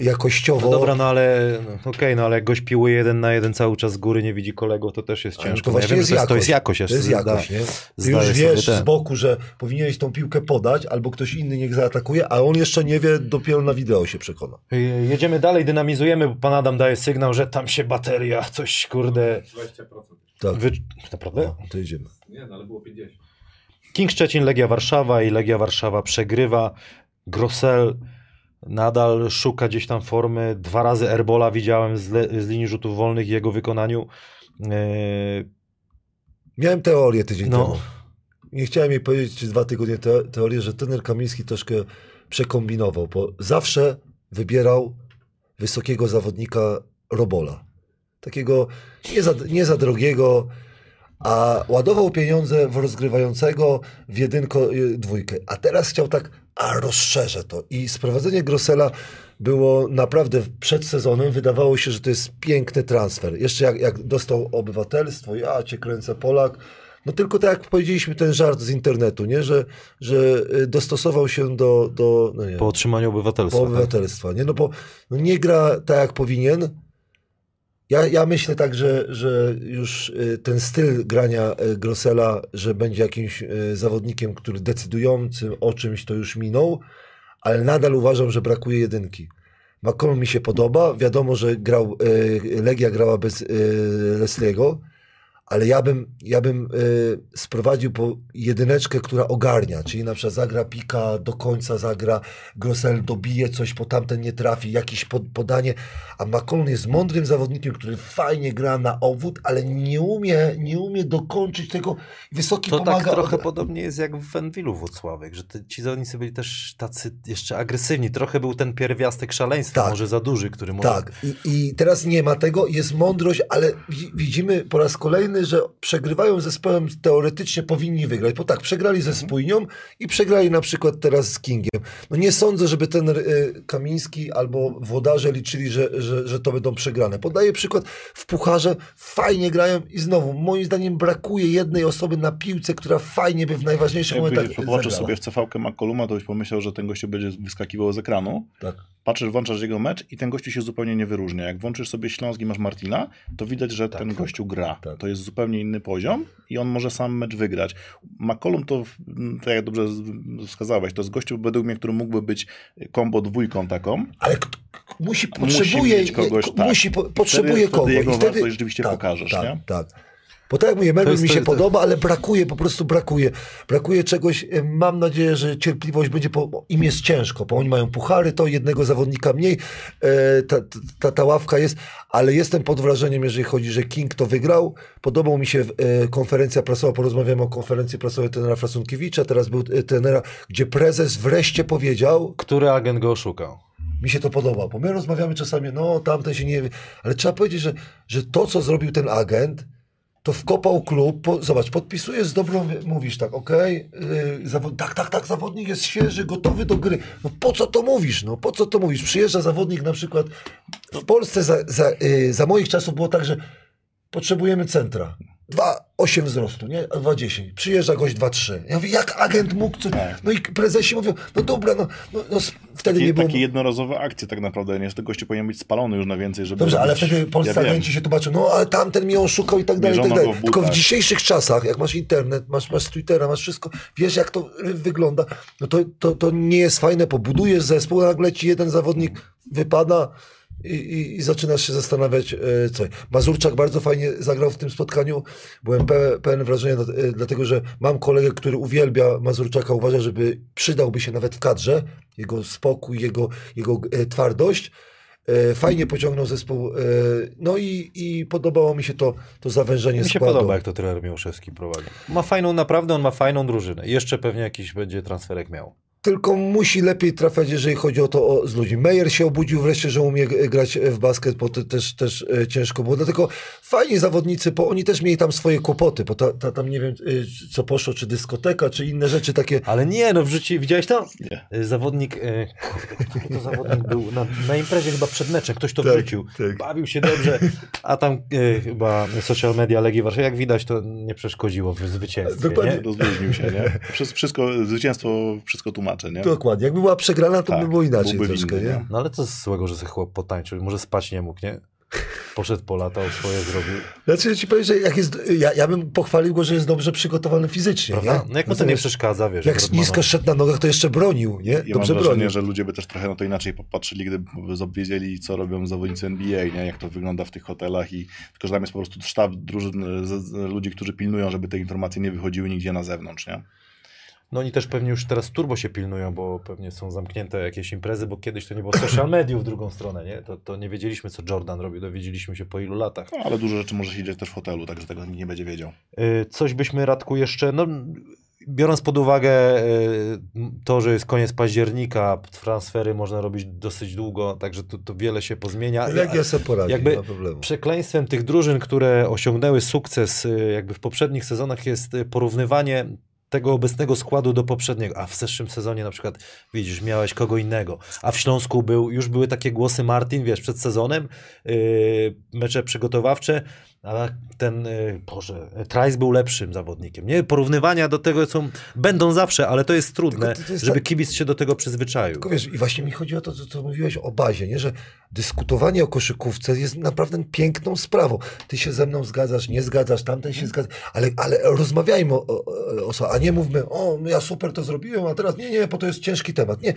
jakościowo. No dobra, no ale no, okej, no ale jak gość piłuje jeden na jeden cały czas z góry, nie widzi kolego, to też jest Ale ciężko. to No właśnie ja wiem, jest to, jest, jakość. to jest jakość. ja To jest jakość, nie? Zdaję już wiesz ten. z boku, że powinieneś tą piłkę podać, albo ktoś inny niech zaatakuje, a on jeszcze nie wie, dopiero na wideo się przekona. Jedziemy dalej, dynamizujemy, bo pan Adam daje sygnał, że tam się bateria, coś kurde... 20%. Tak, Wy... Naprawdę? no, to idziemy. Nie, no ale było 50. King Szczecin, Legia Warszawa i Legia Warszawa przegrywa. Grossel nadal szuka gdzieś tam formy. Dwa razy Erbola widziałem z, le- z linii rzutów wolnych i jego wykonaniu. Yy, Miałem teorię tydzień No. temu. Nie chciałem jej powiedzieć, czy dwa tygodnie te, teorię, że trener Kamiński troszkę przekombinował, bo zawsze wybierał wysokiego zawodnika Robola. takiego nie za, nie za drogiego, a ładował pieniądze w rozgrywającego w jedynko, y, dwójkę. A teraz chciał tak, a rozszerzę to. I sprowadzenie Grossela było naprawdę przed sezonem, wydawało się, że to jest piękny transfer. Jeszcze jak, jak dostał obywatelstwo, ja cię kręcę Polak, no tylko tak jak powiedzieliśmy, ten żart z internetu, nie? Że, że y, dostosował się do, do no nie, Po otrzymaniu obywatelstwa. po tak? obywatelstwa. Nie? No bo no nie gra tak jak powinien. Ja, ja myślę tak, że, że już y, ten styl grania y, Grossela, że będzie jakimś y, zawodnikiem, który decydującym o czymś, to już minął, ale nadal uważam, że brakuje jedynki. McCollum mi się podoba. Wiadomo, że grał, Legia grała bez Lesliego, ale ja bym, ja bym y, sprowadził po jedyneczkę, która ogarnia, czyli na przykład zagra pika, do końca zagra, Grossel dobije coś, po tamten nie trafi, jakieś pod, podanie, a McCollum jest mądrym zawodnikiem, który fajnie gra na obwód, ale nie umie, nie umie dokończyć tego, wysoki To pomaga. tak trochę od- podobnie jest jak w Wenwilu Włocławek, że te, ci zawodnicy byli też tacy jeszcze agresywni. Trochę był ten pierwiastek szaleństwa, Tak. może za duży, który może... Tak, I, i teraz nie ma tego, jest mądrość, ale wi- widzimy po raz kolejny, że przegrywają zespołem teoretycznie powinni wygrać, bo tak, przegrali ze Spójnią i przegrali na przykład teraz z Kingiem. No nie sądzę, żeby ten y, Kamiński albo Włodarze liczyli, że, że, że to będą przegrane. Podaję przykład, w Pucharze fajnie grają i znowu, moim zdaniem brakuje jednej osoby na piłce, która fajnie by w najważniejszych momentach Jakbyś popatrzył zagrała. sobie w CV-kę McColluma, to byś pomyślał, że ten gościu będzie wyskakiwał z ekranu. Tak. Patrzysz, włączasz jego mecz i ten gościu się zupełnie nie wyróżnia. Jak włączysz sobie Śląsk i masz Martina, to widać, że ten gościu gra. tak. To jest zupełnie inny poziom i on może sam mecz wygrać. McCollum to, tak jak dobrze wskazałeś, to jest gościu według mnie, który mógłby być kombo dwójką taką. Ale musi, Musi potrzebuje, mieć kogoś, tak. musi, po, Wtedy- potrzebuje wtedy kogoś. jego I wtedy, wartość rzeczywiście pokażesz, tak, nie? Tak, Bo tak jak mówię, Melvin mi się to- podoba, ale brakuje, po prostu brakuje. Brakuje czegoś, mam nadzieję, że cierpliwość będzie, po, im jest ciężko, bo oni mają puchary, to jednego zawodnika mniej, e, ta, ta, ta ławka jest, ale jestem pod wrażeniem, jeżeli chodzi, że King to wygrał. Podobał mi się e, konferencja prasowa, porozmawiamy o konferencji prasowej trenera Frasunkiewicza, teraz był e, trenera, gdzie prezes wreszcie powiedział, Który agent go oszukał? mi się to podoba, bo my rozmawiamy czasami, no tamten się nie wie, ale trzeba powiedzieć, że, że to, co zrobił ten agent, to wkopał klub, po, zobacz, podpisuje z dobrą, mówisz tak, okej, yy, zawod- tak, tak, tak, zawodnik jest świeży, gotowy do gry. No po co to mówisz, no po co to mówisz? Przyjeżdża zawodnik na przykład, w Polsce za, za, yy, za moich czasów było tak, że potrzebujemy centra. 2,8 wzrostu, nie? A 2,10. Przyjeżdża gość 2,3. Ja mówię, jak agent mógł... Co... No i prezesi mówią, no dobra, no, no, no wtedy Takie, nie było... takie jednorazowe akcje tak naprawdę, nie? Że ten gościu powinien być spalony już na więcej, żeby Dobrze, ale wtedy polscy ja agenci się tłumaczą, no ale tamten mnie oszukał i tak dalej, i tak dalej. w Tylko w dzisiejszych czasach, jak masz internet, masz, masz Twittera, masz wszystko, wiesz jak to wygląda, no to, to, to nie jest fajne, bo budujesz zespół, a nagle ci jeden zawodnik wypada i, i, i zaczynasz się zastanawiać, e, co. Mazurczak bardzo fajnie zagrał w tym spotkaniu, byłem pe, pełen wrażenia, e, dlatego że mam kolegę, który uwielbia Mazurczaka, uważa, żeby przydałby się nawet w kadrze, jego spokój, jego, jego e, twardość. Fajnie pociągnął zespół. No i, i podobało mi się to, to zawężenie Mi się składu. podoba, jak to trener Miłoszewski prowadzi. Ma fajną, naprawdę on ma fajną drużynę. Jeszcze pewnie jakiś będzie transferek miał. Tylko musi lepiej trafiać, jeżeli chodzi o to o, z ludźmi. Meyer się obudził wreszcie, że umie g- grać w basket, bo to też, też e, ciężko było. Dlatego fajni zawodnicy, bo oni też mieli tam swoje kłopoty, bo ta, ta, tam nie wiem, e, co poszło, czy dyskoteka, czy inne rzeczy takie. Ale nie, no wrzuci, widziałeś to? Nie. Zawodnik, który to zawodnik był na, na imprezie chyba przed meczem, ktoś to Tak, wrzucił. tak. Bawił się dobrze, a tam y, chyba social media Legii Warszawy, jak widać, to nie przeszkodziło w zwycięstwie. Dokładnie. Nie? Rozluźnił się, nie? Wszystko, wszystko, zwycięstwo wszystko tłumaczy, nie? Dokładnie. Jakby była przegrana, to Tak, by było inaczej troszkę, winny, nie? nie? No ale co z złego, że sobie chłop potańczył, może spać nie mógł, nie? Poszedł polatał, swoje zrobił. Znaczy, ja ci powiem, że jak jest, ja, ja bym pochwalił go, że jest dobrze przygotowany fizycznie, Prawda? nie? No jak mu to nie Natomiast przeszkadza, wiesz. Jak nisko szedł na nogach, to jeszcze bronił, nie? Ja mam Dobrze wrażenie, bronił. że ludzie by też trochę na to inaczej popatrzyli, gdyby wiedzieli, co robią zawodnicy NBA, nie? jak to wygląda w tych hotelach i tylko, że tam jest po prostu sztab drużyn, z, z, ludzi, którzy pilnują, żeby te informacje nie wychodziły nigdzie na zewnątrz, nie? No oni też pewnie już teraz turbo się pilnują, bo pewnie są zamknięte jakieś imprezy, bo kiedyś to nie było social mediów w drugą stronę, nie? To, to nie wiedzieliśmy, co Jordan robi, dowiedzieliśmy się po ilu latach. No, ale dużo rzeczy może się dziać też w hotelu, także tego nikt nie będzie wiedział. Y, Coś byśmy, Radku, jeszcze, no biorąc pod uwagę y, to, że jest koniec października, transfery można robić dosyć długo, także tu, tu wiele się pozmienia. Legia sobie poradzi, jakby nie ma problemu. Przekleństwem tych drużyn, które osiągnęły sukces y, jakby w poprzednich sezonach jest porównywanie tego obecnego składu do poprzedniego, a w zeszłym sezonie na przykład widzisz, miałeś kogo innego, a w Śląsku był, już były takie głosy Martin, wiesz, przed sezonem, yy, mecze przygotowawcze, a ten, yy, Boże, Trice był lepszym zawodnikiem, nie? Porównywania do tego są, będą zawsze, ale to jest trudne, to- jest żeby tak- kibic się do tego przyzwyczaił. Tylko wiesz, i właśnie mi chodzi o to, co, co mówiłeś o bazie, nie? że dyskutowanie o koszykówce jest naprawdę piękną sprawą. Ty się ze mną zgadzasz, nie zgadzasz, tamten się zgadza, ale, ale rozmawiajmy o, o, o, o a nie mówmy, o, no ja super to zrobiłem, a teraz nie, nie, bo to jest ciężki temat. Nie,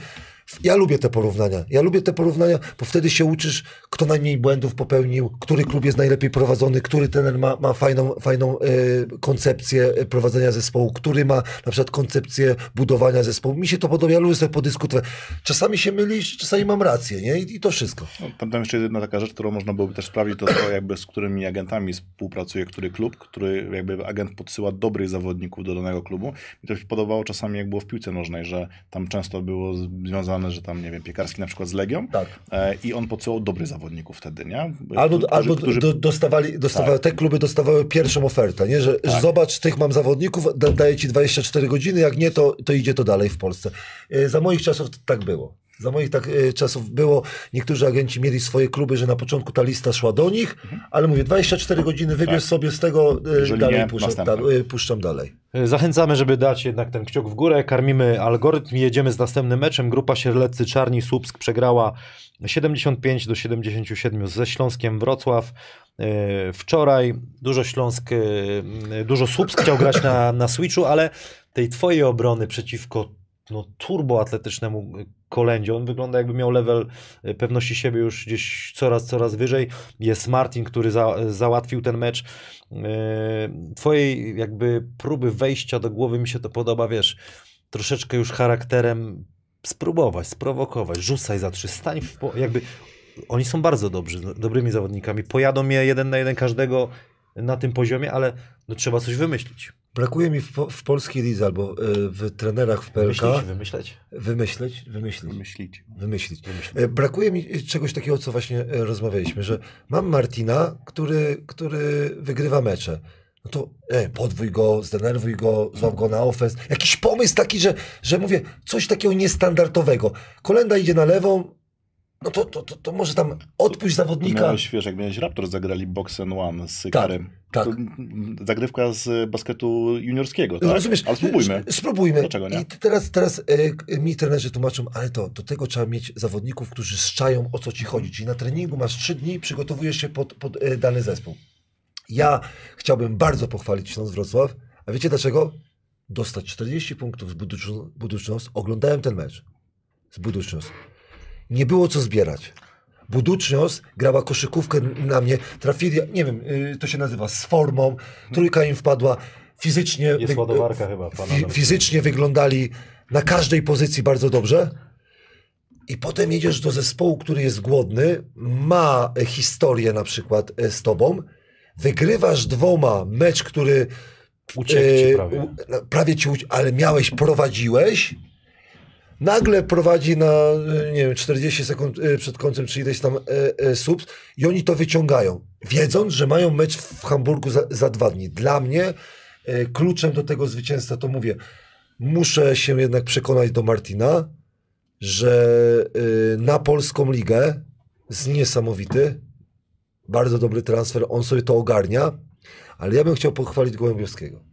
ja lubię te porównania. Ja lubię te porównania, bo wtedy się uczysz, kto najmniej błędów popełnił, który klub jest najlepiej prowadzony, który trener ma, ma fajną, fajną e, koncepcję e, prowadzenia zespołu, który ma na przykład koncepcję budowania zespołu. Mi się to podoba, ja lubię sobie podyskutować. Czasami się mylisz, czasami mam rację, nie? I, i to wszystko. No, tam, tam jeszcze jedna taka rzecz, którą można byłoby też sprawdzić, to to jakby z którymi agentami współpracuje który klub, który jakby agent podsyła dobrych zawodników do danego klubu. Mi to się podobało czasami, jak było w piłce nożnej, że tam często było związane, że tam, nie wiem, Piekarski na przykład z Legią Tak. e, i on podsyłał dobrych zawodników wtedy, nie? Albo, Którzy- albo którzy- do, dostawali, dostawały, te kluby dostawały pierwszą ofertę, nie? Że, że zobacz, tych mam zawodników, da, daję ci 24 godziny, jak nie, to, to idzie to dalej w Polsce. E, Za moich czasów tak było. Za moich tak, e, czasów było, niektórzy agenci mieli swoje kluby, że na początku ta lista szła do nich, ale mówię, 24 godziny, wybierz Tak. sobie z tego, e, Jeżeli dalej nie, puszczam, da, e, puszczam dalej. Zachęcamy, żeby dać jednak ten kciuk w górę. Karmimy algorytm i jedziemy z następnym meczem. Grupa Sierleccy Czarni Słupsk przegrała 75 do 77 ze Śląskiem Wrocław. Wczoraj dużo Śląsk, dużo Słupsk chciał grać na, na Switchu, ale tej twojej obrony przeciwko no, turboatletycznemu kolędzie, on wygląda jakby miał level e, pewności siebie już gdzieś coraz, coraz wyżej. Jest Martin, który za, załatwił ten mecz. E, Twojej jakby próby wejścia do głowy mi się to podoba, wiesz, troszeczkę już charakterem spróbować, sprowokować, rzucaj za trzy, stań w po... jakby oni są bardzo dobrzy, dobrymi zawodnikami, pojadą je jeden na jeden każdego na tym poziomie, ale no, trzeba coś wymyślić. Brakuje mi w, w polskiej lidze albo e, w trenerach w PLK Wymyślić, wymyśleć. wymyśleć, wymyślić. Myślić. wymyślić. E, Brakuje mi czegoś takiego, co właśnie e, rozmawialiśmy, że mam Martina, który, który wygrywa mecze. No to e, podwój go, zdenerwuj go, złap go na ofens. Jakiś pomysł taki, że, że mówię, coś takiego niestandardowego. Kolenda idzie na lewą, no to, to, to, to może tam odpuść zawodnika. miałeś, wiesz, jak miałeś Raptors zagrali Box and One z Karem. tak. To, zagrywka z basketu juniorskiego, tak? Rozumiesz? Ale spróbujmy. Spróbujmy. Dlaczego nie? I teraz, teraz e, mi trenerzy tłumaczą, ale to do tego trzeba mieć zawodników, którzy szczają o co ci chodzi. Czyli na treningu masz trzy dni, przygotowujesz się pod, pod e, dany zespół. Ja chciałbym bardzo pochwalić Śląsk Wrocław, a wiecie dlaczego? Dostać 40 punktów z Buducznos. Oglądałem ten mecz z Buducznos. Nie było co zbierać. Buducznios grała koszykówkę na mnie, trafili, nie wiem, y, to się nazywa z formą, trójka im wpadła, fizycznie... Jest wy- ładowarka chyba. Fi, fizycznie wyglądali na każdej pozycji bardzo dobrze. I potem jedziesz do zespołu, który jest głodny, ma e, historię na przykład e, z tobą, wygrywasz dwoma mecz, który Uciekł ci e, prawie. na- prawie ci ale miałeś, prowadziłeś, nagle prowadzi na, e, nie wiem, 40 sekund e, przed końcem, czy ileś tam e, e, subs i oni to wyciągają, wiedząc, że mają mecz w Hamburgu za, za dwa dni. Dla mnie e, kluczem do tego zwycięstwa, to mówię, muszę się jednak przekonać do Martina, że e, na polską ligę jest niesamowity, bardzo dobry transfer, on sobie to ogarnia, ale ja bym chciał pochwalić Gołębiowskiego.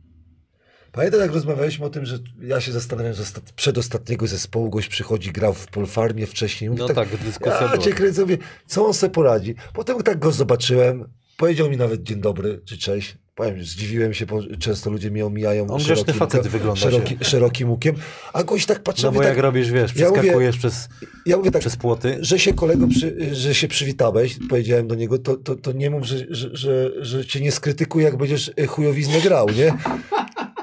Pamiętam, jak rozmawialiśmy o tym, że ja się zastanawiam, że ostat- przedostatniego zespołu gość przychodzi, grał w Polfarmie wcześniej. Mówię No tak, dyskusja ja była. cię kręcę, mówię, co on se poradzi. Potem tak go zobaczyłem, powiedział mi nawet dzień dobry, czy cześć. Powiem, zdziwiłem się, bo często ludzie mnie omijają On szerokim, facet wygląda szeroki, szerokim łukiem, a gość tak patrzy, No bo mówię, jak tak, robisz, wiesz, Ja przeskakujesz przez, ja mówię tak, przez płoty. że się kolego, przy, że się przywitałeś, powiedziałem do niego, to, to, to nie mów, że, że, że, że cię nie skrytykuję, jak będziesz chujowiznę grał, nie?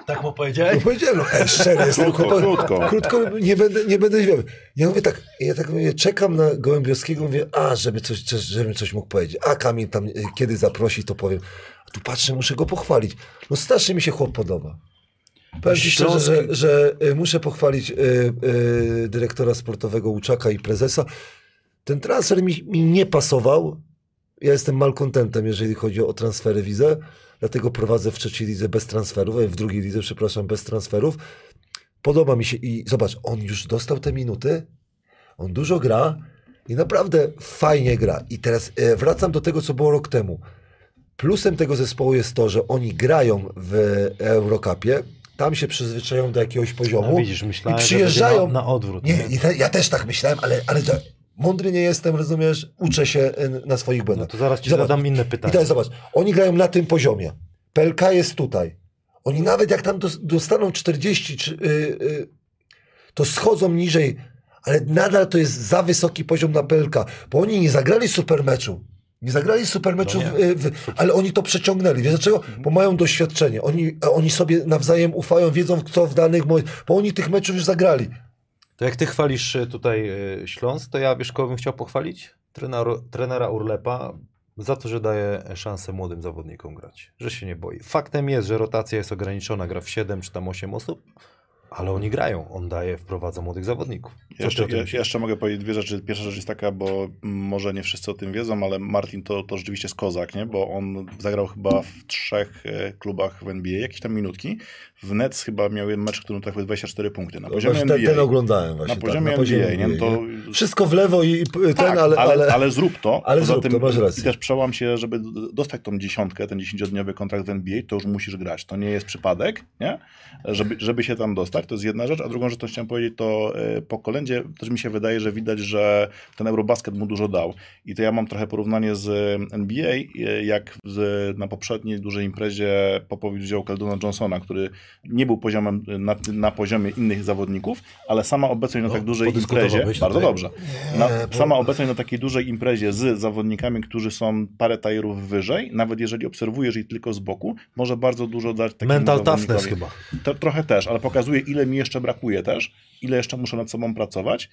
Tak mu No powiedziałeś? powiedziałem, no ej, szczery jestem. Krótko, krótko. Krótko, nie będę, nie będę źle. Ja mówię tak, ja tak mówię, czekam na Gołębiowskiego, mówię, a, żeby coś, żebym coś mógł powiedzieć. A Kamil tam, e, kiedy zaprosi, to powiem. A tu patrzę, muszę go pochwalić. No strasznie mi się chłop podoba. Powiem ci szczerze, że, że y, muszę pochwalić y, y, dyrektora sportowego Łuczaka i prezesa. Ten transfer mi, mi nie pasował. Ja jestem malkontentem, jeżeli chodzi o transfery widzę. Dlatego prowadzę w trzeciej lidze bez transferów, w drugiej lidze, przepraszam, bez transferów. Podoba mi się i zobacz, on już dostał te minuty, on dużo gra i naprawdę fajnie gra. I teraz e, wracam do tego, co było rok temu. Plusem tego zespołu jest to, że oni grają w Eurocupie, tam się przyzwyczają do jakiegoś poziomu No, widzisz, myślałem, i przyjeżdżają. na, na odwrót. nie, Nie? te, ja też tak myślałem, ale, ale mądry nie jestem, rozumiesz? Uczę się e, na swoich No błędach. to zaraz ci Zobacz. zadam inne I pytanie. teraz zobacz, oni grają na tym poziomie. PLK jest tutaj. Oni nawet jak tam dos- dostaną 40, czy, y, y, to schodzą niżej, ale nadal to jest za wysoki poziom na PLK, bo oni nie zagrali super meczu. Nie zagrali super meczu, No y, ale oni to przeciągnęli. Wiesz dlaczego? Bo mają doświadczenie. Oni, oni sobie nawzajem ufają, wiedzą co w danych momentach, bo oni tych meczów już zagrali. To jak ty chwalisz y, tutaj y, Śląsk, to ja wiesz, kogo bym chciał pochwalić? Trenera, trenera Urlepa za to, że daje szansę młodym zawodnikom grać, że się nie boi. Faktem jest, że rotacja jest ograniczona, gra w 7 czy tam 8 osób, ale oni grają, on daje, wprowadza młodych zawodników. Jeszcze, ja, jeszcze mogę powiedzieć dwie rzeczy. Pierwsza rzecz jest taka, bo może nie wszyscy o tym wiedzą, ale Martin to, to rzeczywiście jest kozak, nie? bo on zagrał chyba w trzech e, klubach w NBA, jakieś tam minutki. W Nets chyba miał jeden mecz, którym trafił 24 punkty. Na poziomie Właśnie ten, NBA. ten oglądałem właśnie. na tak, poziomie na poziomie NBA, nie? To, Wszystko w lewo i, ten, tak, ale, ale, ale zrób to. ale Poza zrób tym to, masz rację. I też przełam się, żeby dostać tą dziesiątkę, ten dziesięciodniowy kontrakt w NBA, to już musisz grać. To nie jest przypadek, nie? Żeby, żeby się tam dostać, to jest jedna rzecz. A drugą rzecz, to chciałem powiedzieć, to e, po kolędzie też mi się wydaje, że widać, że ten Eurobasket mu dużo dał. I to ja mam trochę porównanie z NBA, e, jak z, na poprzedniej dużej imprezie Popowicz wziął Keldona Johnsona, który nie był poziomem na, na poziomie innych zawodników, ale sama obecność na No, tak dużej imprezie, bardzo dobrze, na, sama obecność na takiej dużej imprezie z zawodnikami, którzy są parę tajerów wyżej, nawet jeżeli obserwujesz ich tylko z boku, może bardzo dużo dać takiemu Mental toughness chyba. To, trochę też, ale pokazuje, ile mi jeszcze brakuje też, ile jeszcze muszę nad sobą pracować.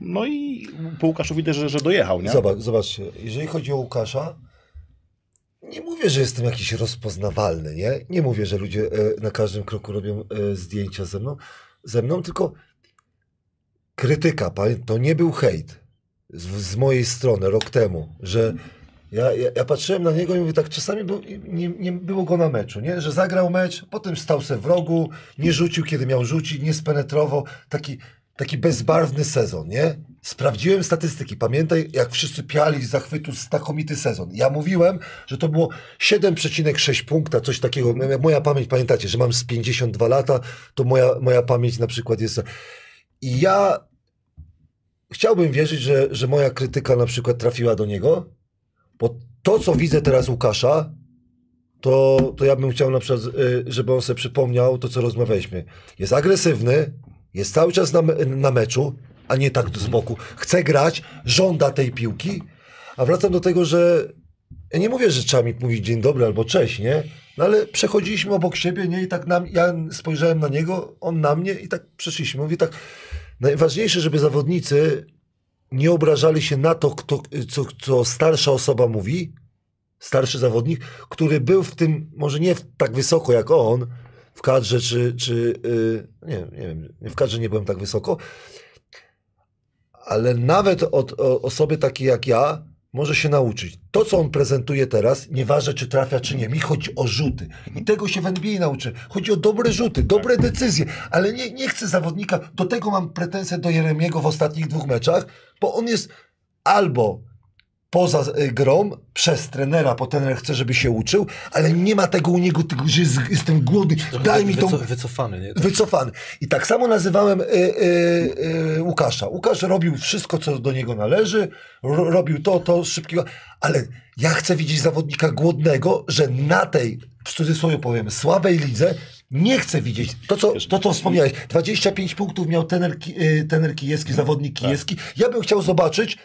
No i po Łukaszu widać, że, że dojechał, nie? Zobacz, zobaczcie, jeżeli chodzi o Łukasza, nie mówię, że jestem jakiś rozpoznawalny, nie? Nie mówię, że ludzie e, na każdym kroku robią e, zdjęcia ze mną, ze mną, tylko krytyka, to nie był hejt z, z mojej strony rok temu, że ja, ja, ja patrzyłem na niego i mówię tak, czasami był, nie, nie było go na meczu, nie? Że zagrał mecz, potem stał se w rogu, nie rzucił, kiedy miał rzucić, nie spenetrował, taki, taki bezbarwny sezon, nie? Sprawdziłem statystyki, pamiętaj, jak wszyscy piali z zachwytu, znakomity sezon. Ja mówiłem, że to było 7,6 punkta, coś takiego. Moja pamięć, pamiętacie, że mam z 52 lata, to moja, moja pamięć na przykład jest... I ja chciałbym wierzyć, że, że moja krytyka na przykład trafiła do niego, bo to, co widzę teraz Łukasza, to, to ja bym chciał na przykład, y, żeby on sobie przypomniał to, co rozmawialiśmy. Jest agresywny, jest cały czas na, na meczu, a nie tak z boku. Chce grać, żąda tej piłki, a wracam do tego, że ja nie mówię, że trzeba mi mówić dzień dobry albo cześć, nie? No ale przechodziliśmy obok siebie, nie? I tak nam, ja spojrzałem na niego, on na mnie i tak przeszliśmy. Mówię tak, najważniejsze, żeby zawodnicy nie obrażali się na to, kto, co, co starsza osoba mówi, starszy zawodnik, który był w tym, może nie tak wysoko jak on, w kadrze, czy, czy yy, nie, nie wiem, w kadrze nie byłem tak wysoko, ale nawet od o, osoby takiej jak ja może się nauczyć. To, co on prezentuje teraz, nieważne czy trafia, czy nie, mi chodzi o rzuty. I tego się w NBA nauczy. Chodzi o dobre rzuty, dobre decyzje, ale nie, nie chcę zawodnika, do tego mam pretensje do Jeremiego w ostatnich dwóch meczach, bo on jest albo poza y, grą, przez trenera, bo trener chce, żeby się uczył, ale nie ma tego u niego, tego, że jest, jestem głodny, daj mi tą Wyco- wycofany, nie? wycofany. I tak samo nazywałem y, y, y, Łukasza. Łukasz robił wszystko, co do niego należy, ro, robił to, to, szybkiego, ale ja chcę widzieć zawodnika głodnego, że na tej, w cudzysłowie powiem, słabej lidze nie chcę widzieć. To, co, to, co wspomniałeś, 25 punktów miał tener, y, tener Kijewski, zawodnik Kijewski. Ja bym chciał zobaczyć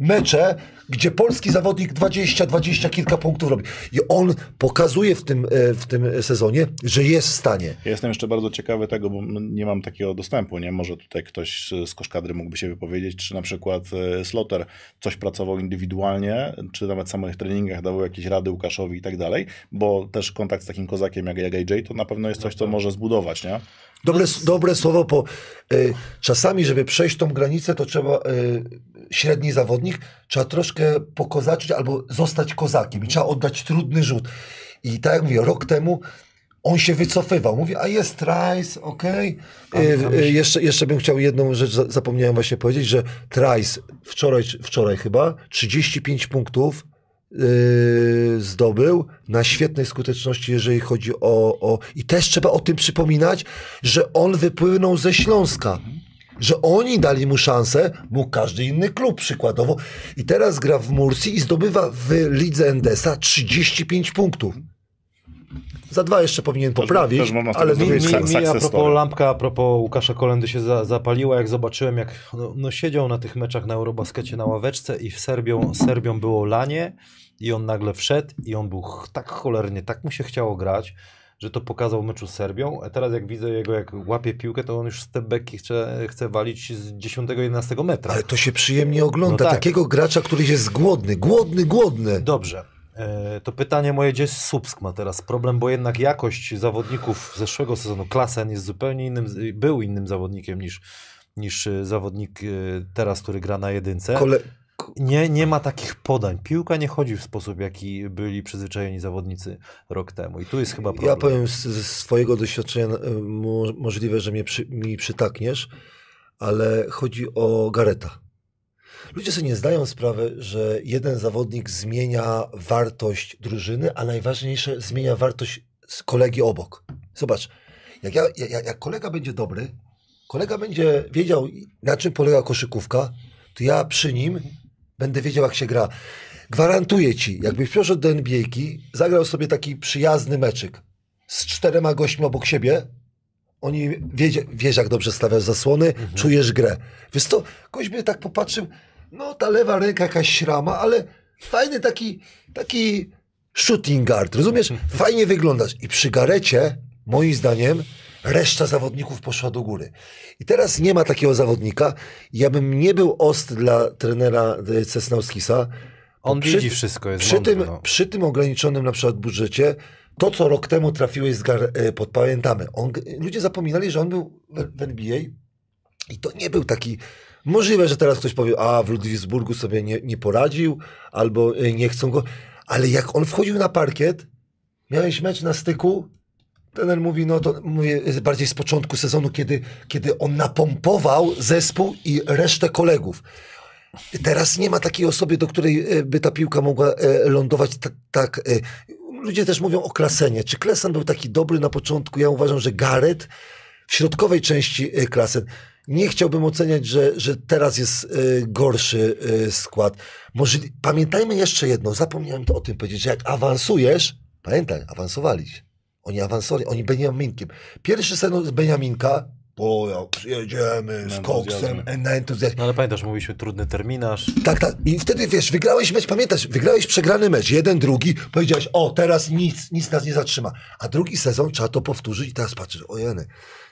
mecze, gdzie polski zawodnik 20, 20 kilka punktów robi. I on pokazuje w tym, e, w tym sezonie, że jest w stanie. Ja jestem jeszcze bardzo ciekawy tego, bo nie mam takiego dostępu, nie? Może tutaj ktoś z koszkadry mógłby się wypowiedzieć, czy na przykład e, Slotter coś pracował indywidualnie, czy nawet w samych treningach dawał jakieś rady Łukaszowi i tak dalej, bo też kontakt z takim kozakiem jak, jak AJ to na pewno jest coś, co może zbudować, nie? Dobre, dobre słowo, bo y, czasami, żeby przejść tą granicę, to trzeba y, średni zawodnik, trzeba troszkę pokozaczyć albo zostać kozakiem i trzeba oddać trudny rzut. I tak jak mówię, rok temu on się wycofywał. Mówi, a jest Trice, okej. Y, y, jeszcze, jeszcze bym chciał jedną rzecz, za- zapomniałem właśnie powiedzieć, że Trice wczoraj, wczoraj chyba 35 punktów yy, zdobył na świetnej skuteczności, jeżeli chodzi o, o... I też trzeba o tym przypominać, że on wypłynął ze Śląska. Że oni dali mu szansę, mógł każdy inny klub przykładowo. I teraz gra w Mursi i zdobywa w lidze Endesa 35 punktów. Za dwa jeszcze powinien poprawić, też z tego ale zrobić Mi, mi, mi a propos story. lampka, a propos Łukasza Kolendy się za, zapaliła, jak zobaczyłem, jak no, no siedział na tych meczach na Eurobaskecie na ławeczce i w Serbią, Serbią było lanie i on nagle wszedł i on był tak cholernie, tak mu się chciało grać, że to pokazał w meczu z Serbią, a teraz jak widzę jego, jak łapie piłkę, to on już step backi chce, chce walić z 10-11 metra. Ale to się przyjemnie ogląda. No tak. Takiego gracza, który jest głodny, głodny, głodny. Dobrze. E, To pytanie moje, gdzie Słupsk ma teraz problem, bo jednak jakość zawodników zeszłego sezonu, Klasen jest zupełnie innym, był innym zawodnikiem niż, niż e, zawodnik e, teraz, który gra na jedynce. Kole... Nie, nie ma takich podań. Piłka nie chodzi w sposób, jaki byli przyzwyczajeni zawodnicy rok temu. I tu jest chyba problem. Ja powiem ze swojego doświadczenia, mo, możliwe, że mnie przy, mi przytakniesz, ale chodzi o Gareta. Ludzie sobie nie zdają sprawy, że jeden zawodnik zmienia wartość drużyny, a najważniejsze zmienia wartość kolegi obok. Zobacz, jak, ja, jak, jak kolega będzie dobry, kolega będzie wiedział, na czym polega koszykówka, to ja przy nim będę wiedział, jak się gra. Gwarantuję ci, jakbyś przyszedł do NBA-ki, zagrał sobie taki przyjazny meczyk z czterema gośćmi obok siebie, oni wiedzie, wiesz, jak dobrze stawiasz zasłony, czujesz grę. Wiesz to, ktoś by tak popatrzył, no ta lewa ręka jakaś śrama, ale fajny taki, taki shooting guard, rozumiesz? Fajnie wyglądasz. I przy Garecie, moim zdaniem, reszta zawodników poszła do góry. I teraz nie ma takiego zawodnika. Ja bym nie był ost dla trenera e, Cesnauskisa. On widzi wszystko, jest przy mądry, tym, no. przy tym ograniczonym na przykład budżecie, to co rok temu trafiłeś z gar, e, pod pamiętamy. On, ludzie zapominali, że on był w, w NBA i to nie był taki. Możliwe, że teraz ktoś powie, a w Ludwigsburgu sobie nie, nie poradził, albo e, nie chcą go. Ale jak on wchodził na parkiet, miałeś mecz na styku, trener mówi, no to mówię bardziej z początku sezonu, kiedy, kiedy on napompował zespół i resztę kolegów. Teraz nie ma takiej osoby, do której e, by ta piłka mogła e, lądować tak. Ludzie też mówią o Klasenie. Czy Klesen był taki dobry na początku? Ja uważam, że Gareth w środkowej części Klasen. Nie chciałbym oceniać, że, że teraz jest e, gorszy e, skład. Może, pamiętajmy jeszcze jedno, zapomniałem to o tym powiedzieć, że jak awansujesz, pamiętaj, awansowaliście. Oni awansowali, oni Beniaminkiem. Pierwszy sezon z Beniaminka, o jak przyjedziemy z Na koksem, na entuzjazmie. No ale pamiętasz, mówiliśmy trudny terminarz. Tak, tak. I wtedy wiesz, wygrałeś mecz, pamiętasz, wygrałeś przegrany mecz, jeden, drugi, powiedziałeś, o, teraz nic, nic nas nie zatrzyma. A drugi sezon trzeba to powtórzyć i teraz patrzysz, ojeny,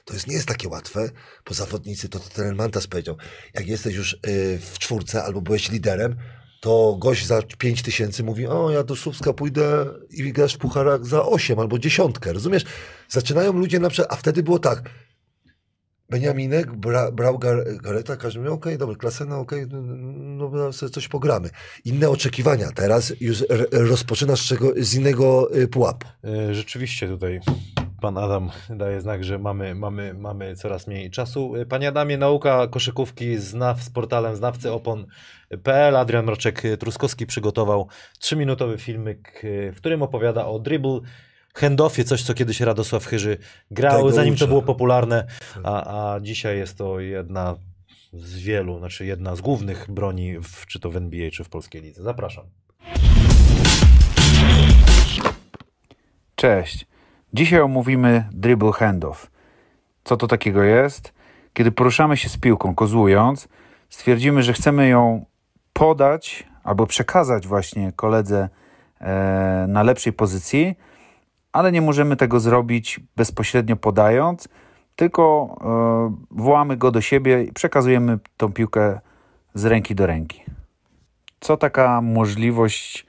to jest, nie jest takie łatwe, bo zawodnicy, to, to ten Mantas powiedział, jak jesteś już y, w czwórce albo byłeś liderem, to gość za 5 tysięcy mówi, o, ja do Słupska pójdę i grasz w pucharach za 8 albo dziesiątkę, rozumiesz? Zaczynają ludzie na przykład, a wtedy było tak, Beniaminek bra, brał gar, Gareta, każdy mówił, okej, dobra, klasena, okej, no, no, no sobie coś pogramy. Inne oczekiwania. Teraz już rozpoczynasz czego, z innego y, pułapu. E, Rzeczywiście tutaj pan Adam daje znak, że mamy, mamy, mamy coraz mniej czasu. Panie Adamie, nauka koszykówki znaw z portalem znawcyopon.pl. Adrian Mroczek-Truskowski przygotował trzyminutowy filmik, w którym opowiada o dribble, handoffie, coś co kiedyś Radosław Chyży grał, Tego zanim to uczę. było popularne, a, a dzisiaj jest to jedna z wielu, znaczy jedna z głównych broni, w, czy to w NBA, czy w polskiej lidze. Zapraszam. Cześć. Dzisiaj omówimy dribble handoff. Co to takiego jest? Kiedy poruszamy się z piłką kozłując, stwierdzimy, że chcemy ją podać albo przekazać właśnie koledze e, na lepszej pozycji, ale nie możemy tego zrobić bezpośrednio podając, tylko e, wołamy go do siebie i przekazujemy tą piłkę z ręki do ręki. Co taka możliwość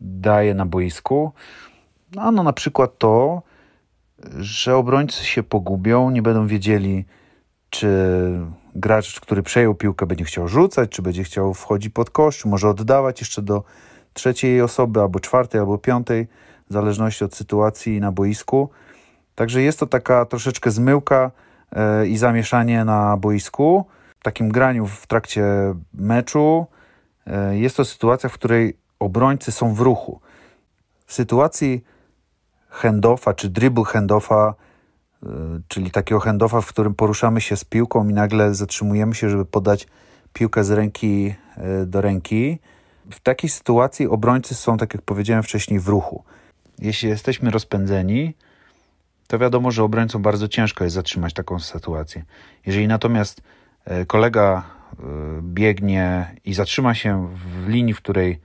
daje na boisku? No, na przykład to, że obrońcy się pogubią, nie będą wiedzieli, czy gracz, który przejął piłkę, będzie chciał rzucać, czy będzie chciał wchodzić pod kosz, może oddawać jeszcze do trzeciej osoby, albo czwartej, albo piątej, w zależności od sytuacji na boisku. Także jest to taka troszeczkę zmyłka e, i zamieszanie na boisku. W takim graniu w trakcie meczu e, jest to sytuacja, w której obrońcy są w ruchu. W sytuacji handoffa czy dribble handoffa, y, czyli takiego handoffa, w którym poruszamy się z piłką i nagle zatrzymujemy się, żeby podać piłkę z ręki y, do ręki. W takiej sytuacji obrońcy są, tak jak powiedziałem wcześniej, w ruchu. Jeśli jesteśmy rozpędzeni, to wiadomo, że obrońcom bardzo ciężko jest zatrzymać taką sytuację. Jeżeli natomiast y, kolega biegnie i zatrzyma się w linii, w której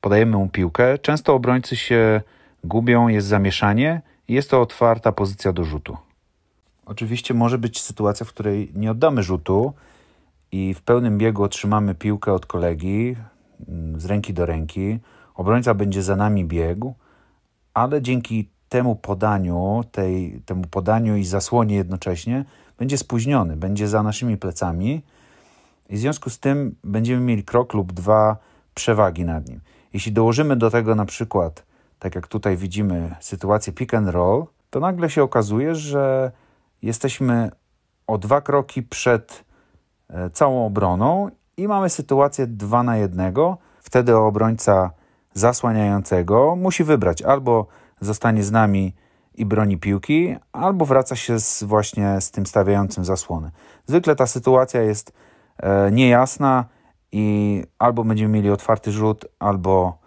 podajemy mu piłkę, często obrońcy się gubią, jest zamieszanie i jest to otwarta pozycja do rzutu. Oczywiście może być sytuacja, w której nie oddamy rzutu i w pełnym biegu otrzymamy piłkę od kolegi mm, z ręki do ręki. Obrońca będzie za nami biegł, ale dzięki temu podaniu, tej, temu podaniu i zasłonie jednocześnie będzie spóźniony, będzie za naszymi plecami i w związku z tym będziemy mieli krok lub dwa przewagi nad nim. Jeśli dołożymy do tego na przykład tak jak tutaj widzimy sytuację pick and roll, to nagle się okazuje, że jesteśmy o dwa kroki przed e, całą obroną i mamy sytuację 2 na 1. Wtedy obrońca zasłaniającego musi wybrać albo zostanie z nami i broni piłki, albo wraca się z, właśnie z tym stawiającym zasłonę. Zwykle ta sytuacja jest e, niejasna i albo będziemy mieli otwarty rzut, albo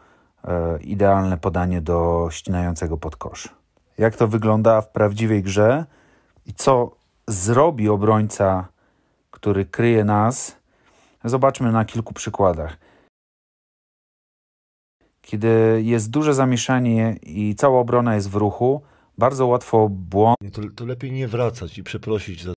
idealne podanie do ścinającego pod kosz. Jak to wygląda w prawdziwej grze i co zrobi obrońca, który kryje nas, zobaczmy na kilku przykładach. Kiedy jest duże zamieszanie i cała obrona jest w ruchu, bardzo łatwo błąd to, to lepiej nie wracać i przeprosić za